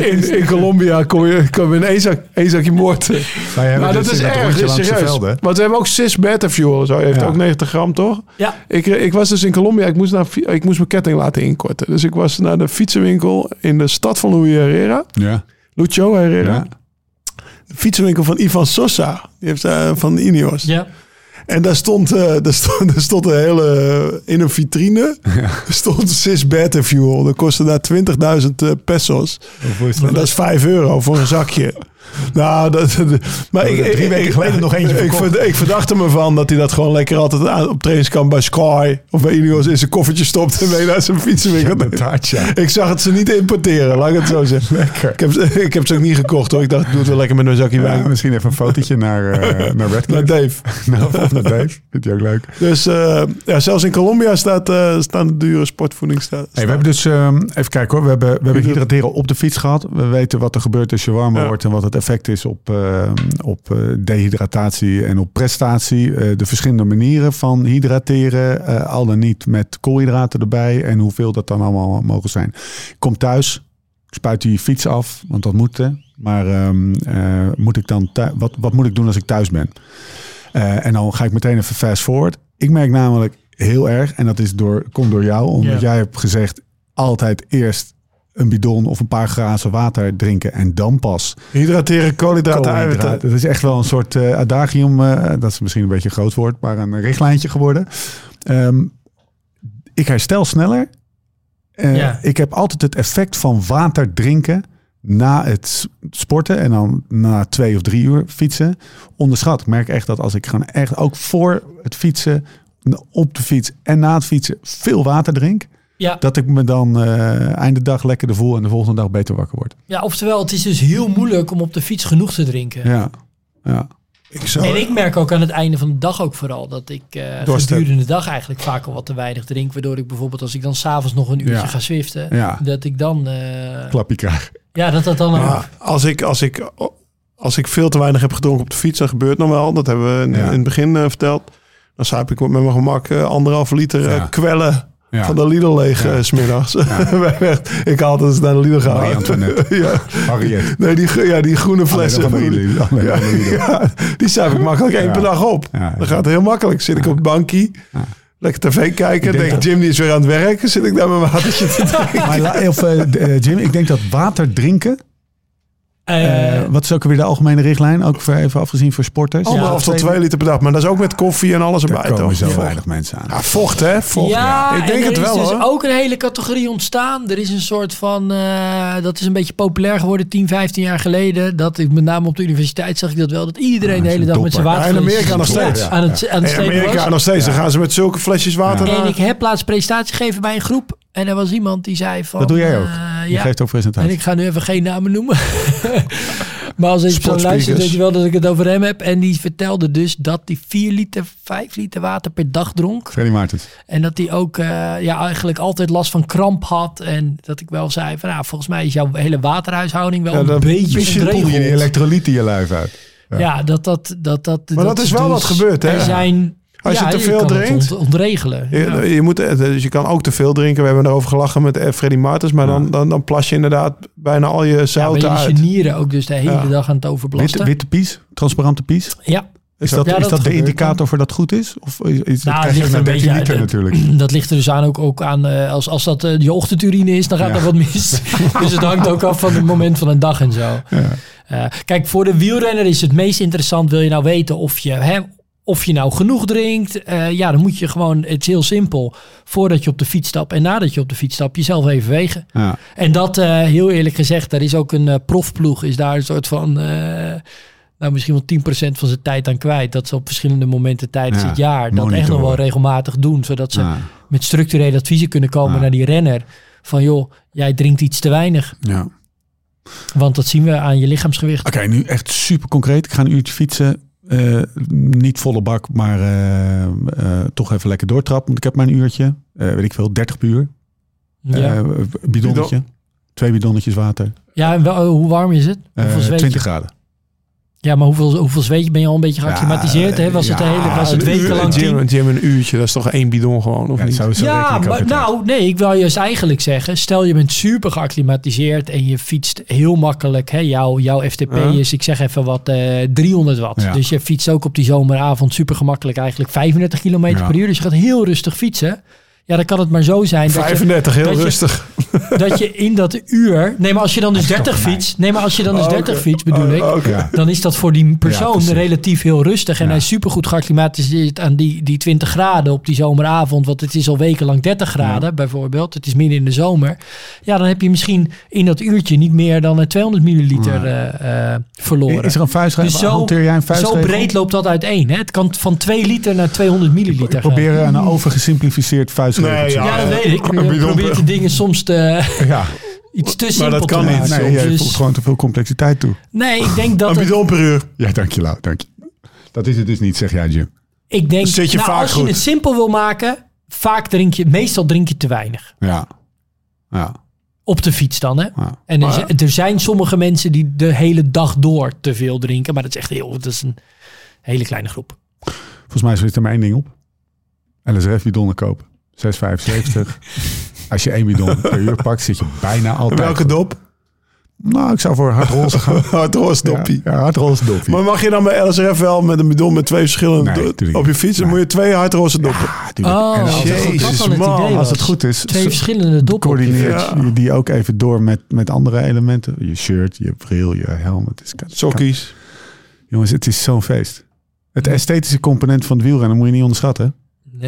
In, in Colombia kom je, kom je in één, zak, één zakje moord. Maar dat is erg, is serieus. Want we hebben ook cis beta fuel. Zo heeft Ja. ook 90 gram, toch? Ja, Ik, ik was dus in Colombia. Ik moest, naar, ik moest mijn ketting laten inkorten. Dus ik was naar de fietsenwinkel in de stad van Louis Herrera. Ja, Lucio Herrera. ja. De fietsenwinkel van Ivan Sosa. Die heeft eh, van Ineos. ja. En daar stond, eh, daar stond, daar stond een hele... In een vitrine stond cis beta fuel. Dat kostte daar 20.000 eh, pesos. En dat is 5 euro voor een zakje. Nou, dat, maar ik, drie weken geleden nog eentje Ik, ik verdacht hem ervan dat hij dat gewoon lekker altijd aan, op trainingskamp bij Sky of bij Ineos in zijn koffertje stopt en mee naar zijn fietsenwinkel. Taartje. Ik zag het ze niet importeren, laat ik het zo zeggen. Lekker. Ik heb, ze- ik heb ze ook niet gekocht hoor. Ik dacht, ik doe het wel lekker met een zakje Ja, wijn. misschien even een fotootje naar, eh naar Naar Redcliffe. Dave. Nou, of naar Dave. Vind je ook leuk. Dus eh, ja, zelfs in Colombia staat, eh, staan de dure sportvoeding. Staat, Hey, we hebben dus, ehm, even kijken hoor, we hebben, we hebben hydrateren op de fiets gehad. We weten wat er gebeurt als je warmer Ja. wordt en wat het effect is op, ehm, op eh, dehydratatie en op prestatie. Eh, de verschillende manieren van hydrateren, eh, al dan niet met koolhydraten erbij en hoeveel dat dan allemaal mogen zijn. Kom thuis, spuit die fiets af, want dat moet. hè. Maar ehm, eh, moet ik dan wat, wat moet ik doen als ik thuis ben? Eh, en dan ga ik meteen even fast forward. Ik merk namelijk heel erg, en dat is door, komt door jou, omdat jij hebt gezegd altijd eerst een bidon of een paar glazen water drinken en dan pas Hydrateren, koolhydraten, eiwitten. Dat is echt wel een soort eh, adagium, eh, dat is misschien een beetje een groot woord, maar een richtlijntje geworden. Ehm, ik herstel sneller. Eh, Ja. Ik heb altijd het effect van water drinken na het sporten en dan na twee of drie uur fietsen onderschat. Ik merk echt dat als ik gewoon echt ook voor het fietsen, op de fiets en na het fietsen veel water drink, Ja, dat ik me dan eh einde dag lekkerder voel en de volgende dag beter wakker word. ja, oftewel, het is dus heel moeilijk om op de fiets genoeg te drinken. Ja, ja. Ik zou, En ik merk ook aan het einde van de dag ook vooral dat ik eh Dorst heb. gedurende de dag eigenlijk vaak al wat te weinig drink. Waardoor ik bijvoorbeeld als ik dan s'avonds nog een uurtje Ja. ga zwiften, Ja. dat ik dan... eh, klapje krijg. ja, dat dat dan. Ja, als, ik, als, ik, als ik veel te weinig heb gedronken op de fiets, dat gebeurt nog wel. Dat hebben we in, Ja. in het begin verteld. Dan zuip ik met mijn gemak eh, anderhalve liter eh, Ja. kwellen Ja. van de Lidl leeg Ja. eh, smiddags. Ik had altijd naar de Lidl gaan. Harriet. Nee, die, ja, die groene flessen. Lidl. Lidl. die zuip ik makkelijk één per dag op. Dat gaat heel makkelijk. Zit ik op het bankje, lekker tv kijken. denk Denk, dat- Jim die is weer aan het werken. Zit ik daar mijn watertje te drinken. Maar of, eh, eh, Jim, ik denk dat water drinken. Eh, eh, wat is ook weer de algemene richtlijn? Ook voor, even afgezien voor sporters. Anderhalf tot twee liter per dag. Maar dat is ook met koffie en alles erbij. komen toch? zo Vocht. weinig mensen aan. Ja, vocht hè? Vocht. ja, ik denk en er het wel is dus hoor. ook een hele categorie ontstaan. Er is een soort van, eh, dat is een beetje populair geworden 10, 15 jaar geleden. Dat ik met name op de universiteit zag ik dat wel. Dat iedereen Ah, de hele dag is met zijn water Ja, in Amerika nog steeds. aan het, aan het In Amerika was. nog steeds. Dan gaan ze met zulke flesjes water Ja. En ik heb laatst presentatie gegeven bij een groep. En er was iemand die zei van... Dat doe jij ook. eh, Je ja. geeft ook En presentatie. ik ga nu even geen namen noemen. maar als ik zo luister, weet je wel dat ik het over hem heb. En die vertelde dus dat hij 4 liter, 5 liter water per dag dronk. Freddy Maartens. En dat hij ook eh, ja, eigenlijk altijd last van kramp had. En dat ik wel zei van nou, volgens mij is jouw hele waterhuishouding wel Ja, een beetje Poel je ontregeld. elektrolyten je lijf uit. Ja, dat dat... dat, dat Maar dat is wel wat gebeurd, hè? Er zijn... Als je te veel drinkt- ont- ontregelen. Je, Ja. je moet, eh, dus je kan ook te veel drinken. We hebben erover gelachen met eh, Freddy Martens. Maar dan, dan, dan plas je inderdaad bijna al je Ja, ben zouten je je uit. nieren ook dus de hele Ja. dag aan het Witte, overbelasten. witte pies, transparante pies. Ja, Is dat, Ja, is dat dat de indicator voor dat goed is? Of is, is Nou, dat ligt er een 13 beetje liter uit. natuurlijk? dat ligt er dus aan ook, ook aan eh, als, als dat eh, je ochtendurine is, dan gaat Ja. er wat mis. dus het hangt ook af van het moment van een dag en zo. Ja. Eh, kijk, voor de wielrenner is het meest interessant, wil je nou weten of je hè, of je nou genoeg drinkt. Eh, ja, dan moet je gewoon, het is heel simpel. Voordat je op de fiets stapt en nadat je op de fiets stapt, jezelf even wegen. Ja. En dat, eh, heel eerlijk gezegd, daar is ook een eh, profploeg, is daar een soort van, nou misschien wel 10% van zijn tijd aan kwijt. Dat ze op verschillende momenten tijdens Ja, het jaar dat echt nog wel regelmatig doen. Zodat ze Ja. met structurele adviezen kunnen komen naar die renner. Van joh, jij drinkt iets te weinig. Ja. Want dat zien we aan je lichaamsgewicht. Oké, nu echt super concreet. Ik ga een uurtje fietsen. Eh, niet volle bak, maar eh, eh, toch even lekker doortrappen. Want ik heb mijn uurtje. Eh, weet ik veel, 30 per uur. Ja, Eh, bidonnetje. Twee bidonnetjes water. ja en wel, hoe warm is het? Eh, Hoeveel zweet 20 je? graden. Ja, maar hoeveel, hoeveel zweet? Ben je al een beetje Ja, geacclimatiseerd? hè? Was het, de ja, hele, was het Een wekenlang Jim, tien? Jim, een uurtje, dat is toch één bidon gewoon, of Ja, niet? Ja, maar nou, nee, ik wil juist eigenlijk zeggen, stel je bent super geacclimatiseerd en je fietst heel makkelijk. Hè, jouw, jouw FTP is, ik zeg even wat, eh 300 watt. Ja. Dus je fietst ook op die zomeravond super gemakkelijk eigenlijk 35 kilometer Ja. per uur. Dus je gaat heel rustig fietsen. Ja, dan kan het maar zo zijn dat je, 35, heel dat je- rustig. dat je in dat uur... Nee, maar als je dan dus 30 toch fiets... Nee, maar als je dan dus Oh, 30 oké. fiets, bedoel Oh, ik... Dan is dat voor die persoon relatief heel rustig. En Ja. hij is supergoed geacclimatiseerd aan die, die 20 graden op die zomeravond. Want het is al wekenlang 30 graden bijvoorbeeld. Het is midden in de zomer. Ja, dan heb je misschien in dat uurtje niet meer dan eh, 200 milliliter Nee. eh, eh, verloren. Is er een vuistregel? Dus zo- jij een Zo vuistregel? breed loopt dat uiteen. Hè? Het kan van 2 liter naar 200 milliliter Ik gaan. probeer een overgesimplificeerd Nee, Ja, dat weet ik. Je probeert de dingen soms te, ja. iets te Maar simpel dat kan niet. Nee, jij Dus- voegt gewoon te veel complexiteit toe. nee, ik denk dat Een het- bidon per uur. Ja, dank je, Lau. Dank je. Dat is het dus niet, zeg jij, Jim. Ik denk, Zit je nou, vaak als je goed. het simpel wil maken, vaak drink je, meestal drink je te weinig. Ja. Ja. Op de fiets dan, hè? ja. En er, Maar- zijn- er zijn sommige mensen die de hele dag door te veel drinken, maar dat is echt heel, dat is een hele kleine groep. Volgens mij zit er maar één ding op. LSRF bidonnen kopen. 6,75. Als je één bidon per uur pakt, zit je bijna altijd. Welke dop? Nou, ik zou voor hardroze gaan. Hardroze doppie. Ja, ja hardroze doppie. Maar mag je dan bij LSRF wel met een bidon met twee verschillende Nee, do- natuurlijk op je fiets? Dan Nee. moet je twee hardroze doppen. Ja, tuurlijk. Oh, en als, het Jezus, man. als het goed is, Twee verschillende doppen. op je. Ja. die ook even door met, met andere elementen. Je shirt, je bril, je helm. Het is, Sokkies. Jongens, het is zo'n feest. Het esthetische component van het wielrennen moet je niet onderschatten.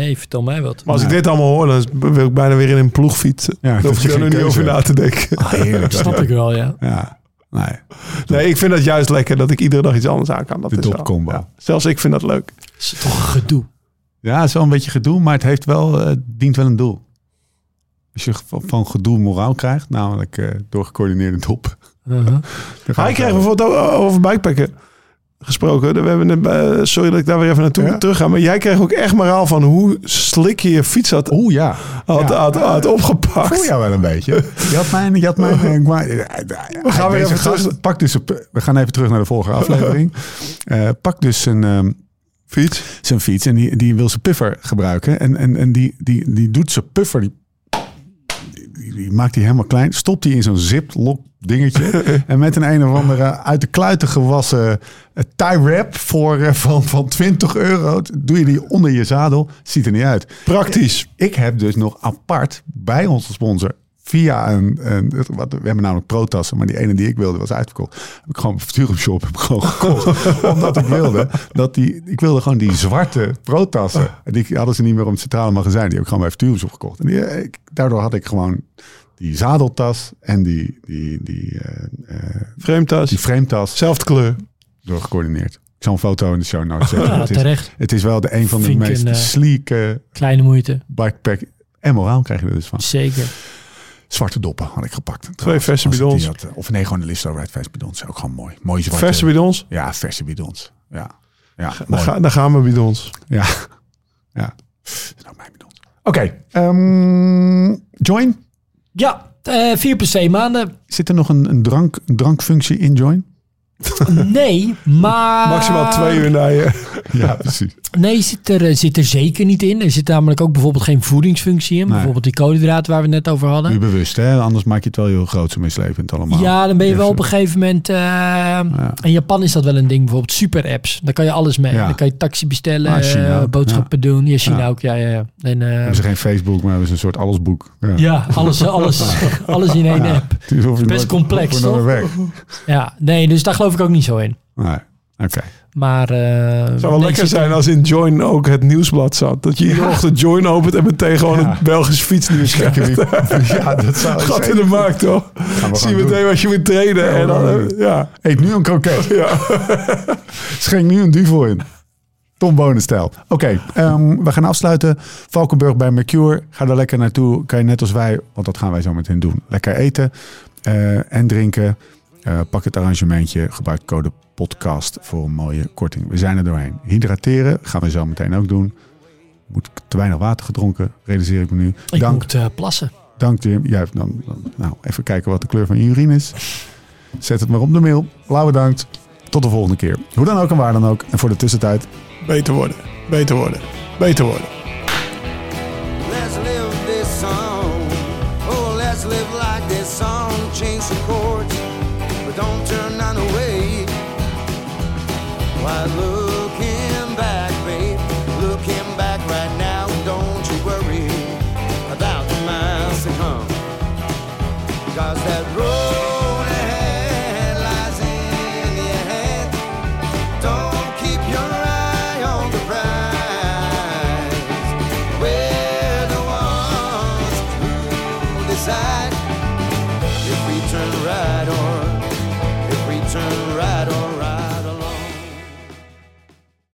Nee, vertel mij wat. Maar als ik dit allemaal hoor, dan wil ik bijna weer in een ploeg fietsen. Ja, Daar dat hoef je ik er nu niet over na te denken. Ah, heerlijk. Dat snap ik wel, ja. Ja, nee. Nee, ik vind het juist lekker dat ik iedere dag iets anders aan kan. Dat De is wel- dopcombo. ja. Zelfs ik vind dat leuk. Dat is toch gedoe. Ja, het is wel een beetje gedoe, maar het heeft wel, eh, dient wel een doel. Als je van, gedoe moraal krijgt, namelijk eh door gecoördineerde dop. Uh-huh. Hij het kreeg wel. bijvoorbeeld ook over bikepacken gesproken. We hebben eh, sorry dat ik daar weer even naartoe Ja. terug ga. Maar jij kreeg ook echt moraal van hoe slik je je fiets had, Oeh ja. had, Ja. had, had opgepakt. Voel jou wel een beetje. Je had mijn... Je had mijn eh, we gaan weer even terug. Pak dus een, we gaan even terug naar de vorige aflevering. Eh, pak dus zijn, ehm, Fiets. zijn fiets en die, die wil zijn puffer gebruiken. En, en, en die, die, die doet zijn puffer, die, die, die maakt hij helemaal klein. Stopt hij in zo'n ziplock dingetje. en met een een of andere uit de kluiten gewassen eh, tie wrap voor, eh, van, van 20 euro. Doe je die onder je zadel. Ziet er niet uit. Praktisch. Ik heb dus nog apart bij onze sponsor via een, een wat, we hebben namelijk pro-tassen, maar die ene die ik wilde was uitverkocht. Heb ik gewoon Futurum Shop heb ik gewoon gekocht, omdat ik wilde dat die, ik wilde gewoon die zwarte pro-tassen. En die hadden ze niet meer om het centrale magazijn. Die heb ik gewoon bij Futurum Shop gekocht. En die, eh, ik, daardoor had ik gewoon die zadeltas en die die die eh, eh, Frametas. die frametas Zelfde kleur. door gecoördineerd. Ik zal een foto in de show notes zetten. Ja, het, is, terecht. het is wel de een van de meest een, eh, sleeke Kleine moeite. bikepack en moraal krijg je er dus van. Zeker. Zwarte doppen had ik gepakt. Twee verse bidons. had, eh, of nee, gewoon de Listo Red verse bidons. Ook gewoon mooi. Mooie zwarte. Verse bidons. Ja, verse bidons. Ja. Ja, ga, daar gaan we bidons. Ja. Ja. Dat is ook mijn bidons. Oké. ehm, join. Ja, eh 4 plus 2 maanden. Zit er nog een, een, drank, drankfunctie in Join? Nee, maar... Maximaal twee uur naar je. Ja, precies. Nee, zit er, eh, zit er zeker niet in. Er zit namelijk ook bijvoorbeeld geen voedingsfunctie in. Nee. Bijvoorbeeld die koolhydraten waar we net over hadden. Nu bewust, hè? Anders maak je het wel heel groot zo mislevend allemaal. Ja, dan ben je wel op een gegeven moment... eh, In Japan is dat wel een ding, bijvoorbeeld super apps. Daar kan je alles mee. Ja. Dan kan je taxi bestellen, Ah, China eh, boodschappen doen. Ja, China ook, ja, ja. En, hebben ze geen Facebook, maar hebben ze een soort allesboek. Ja. alles, alles, alles in één app. Best nooit- complex, toch? Ja, nee, dus daar geloof ik ook niet zo in. Nee. Oké. Maar... eh, Het zou wel lekker zijn als in Join ook het nieuwsblad zat. Dat je iedere ochtend Join opent en meteen gewoon Ja. het Belgisch fietsnieuws krijgt. ja, dat zou Gat in de markt, toch? Zie meteen doen. wat je moet trainen. en dan, ja. Eet nu een kroket. Ja. Schenk nu een duvel in. Tom Bonenstijl. Oké, ehm, we gaan afsluiten. Valkenburg bij Mercure. Ga er lekker naartoe. Kan je net als wij, want dat gaan wij zo meteen doen. Lekker eten eh, en drinken. Eh, pak het arrangementje. Gebruik code podcast voor een mooie korting. We zijn er doorheen. Hydrateren gaan we zo meteen ook doen. Moet te weinig water gedronken, realiseer ik me nu. Ik Dank, moet eh, plassen. dank Jim. Hebt dan, dan, nou, even kijken wat de kleur van je urine is. Zet het maar op de mail. Lauw bedankt. Tot de volgende keer. Hoe dan ook en waar dan ook. En voor de tussentijd, Beter worden. Beter worden. Beter worden.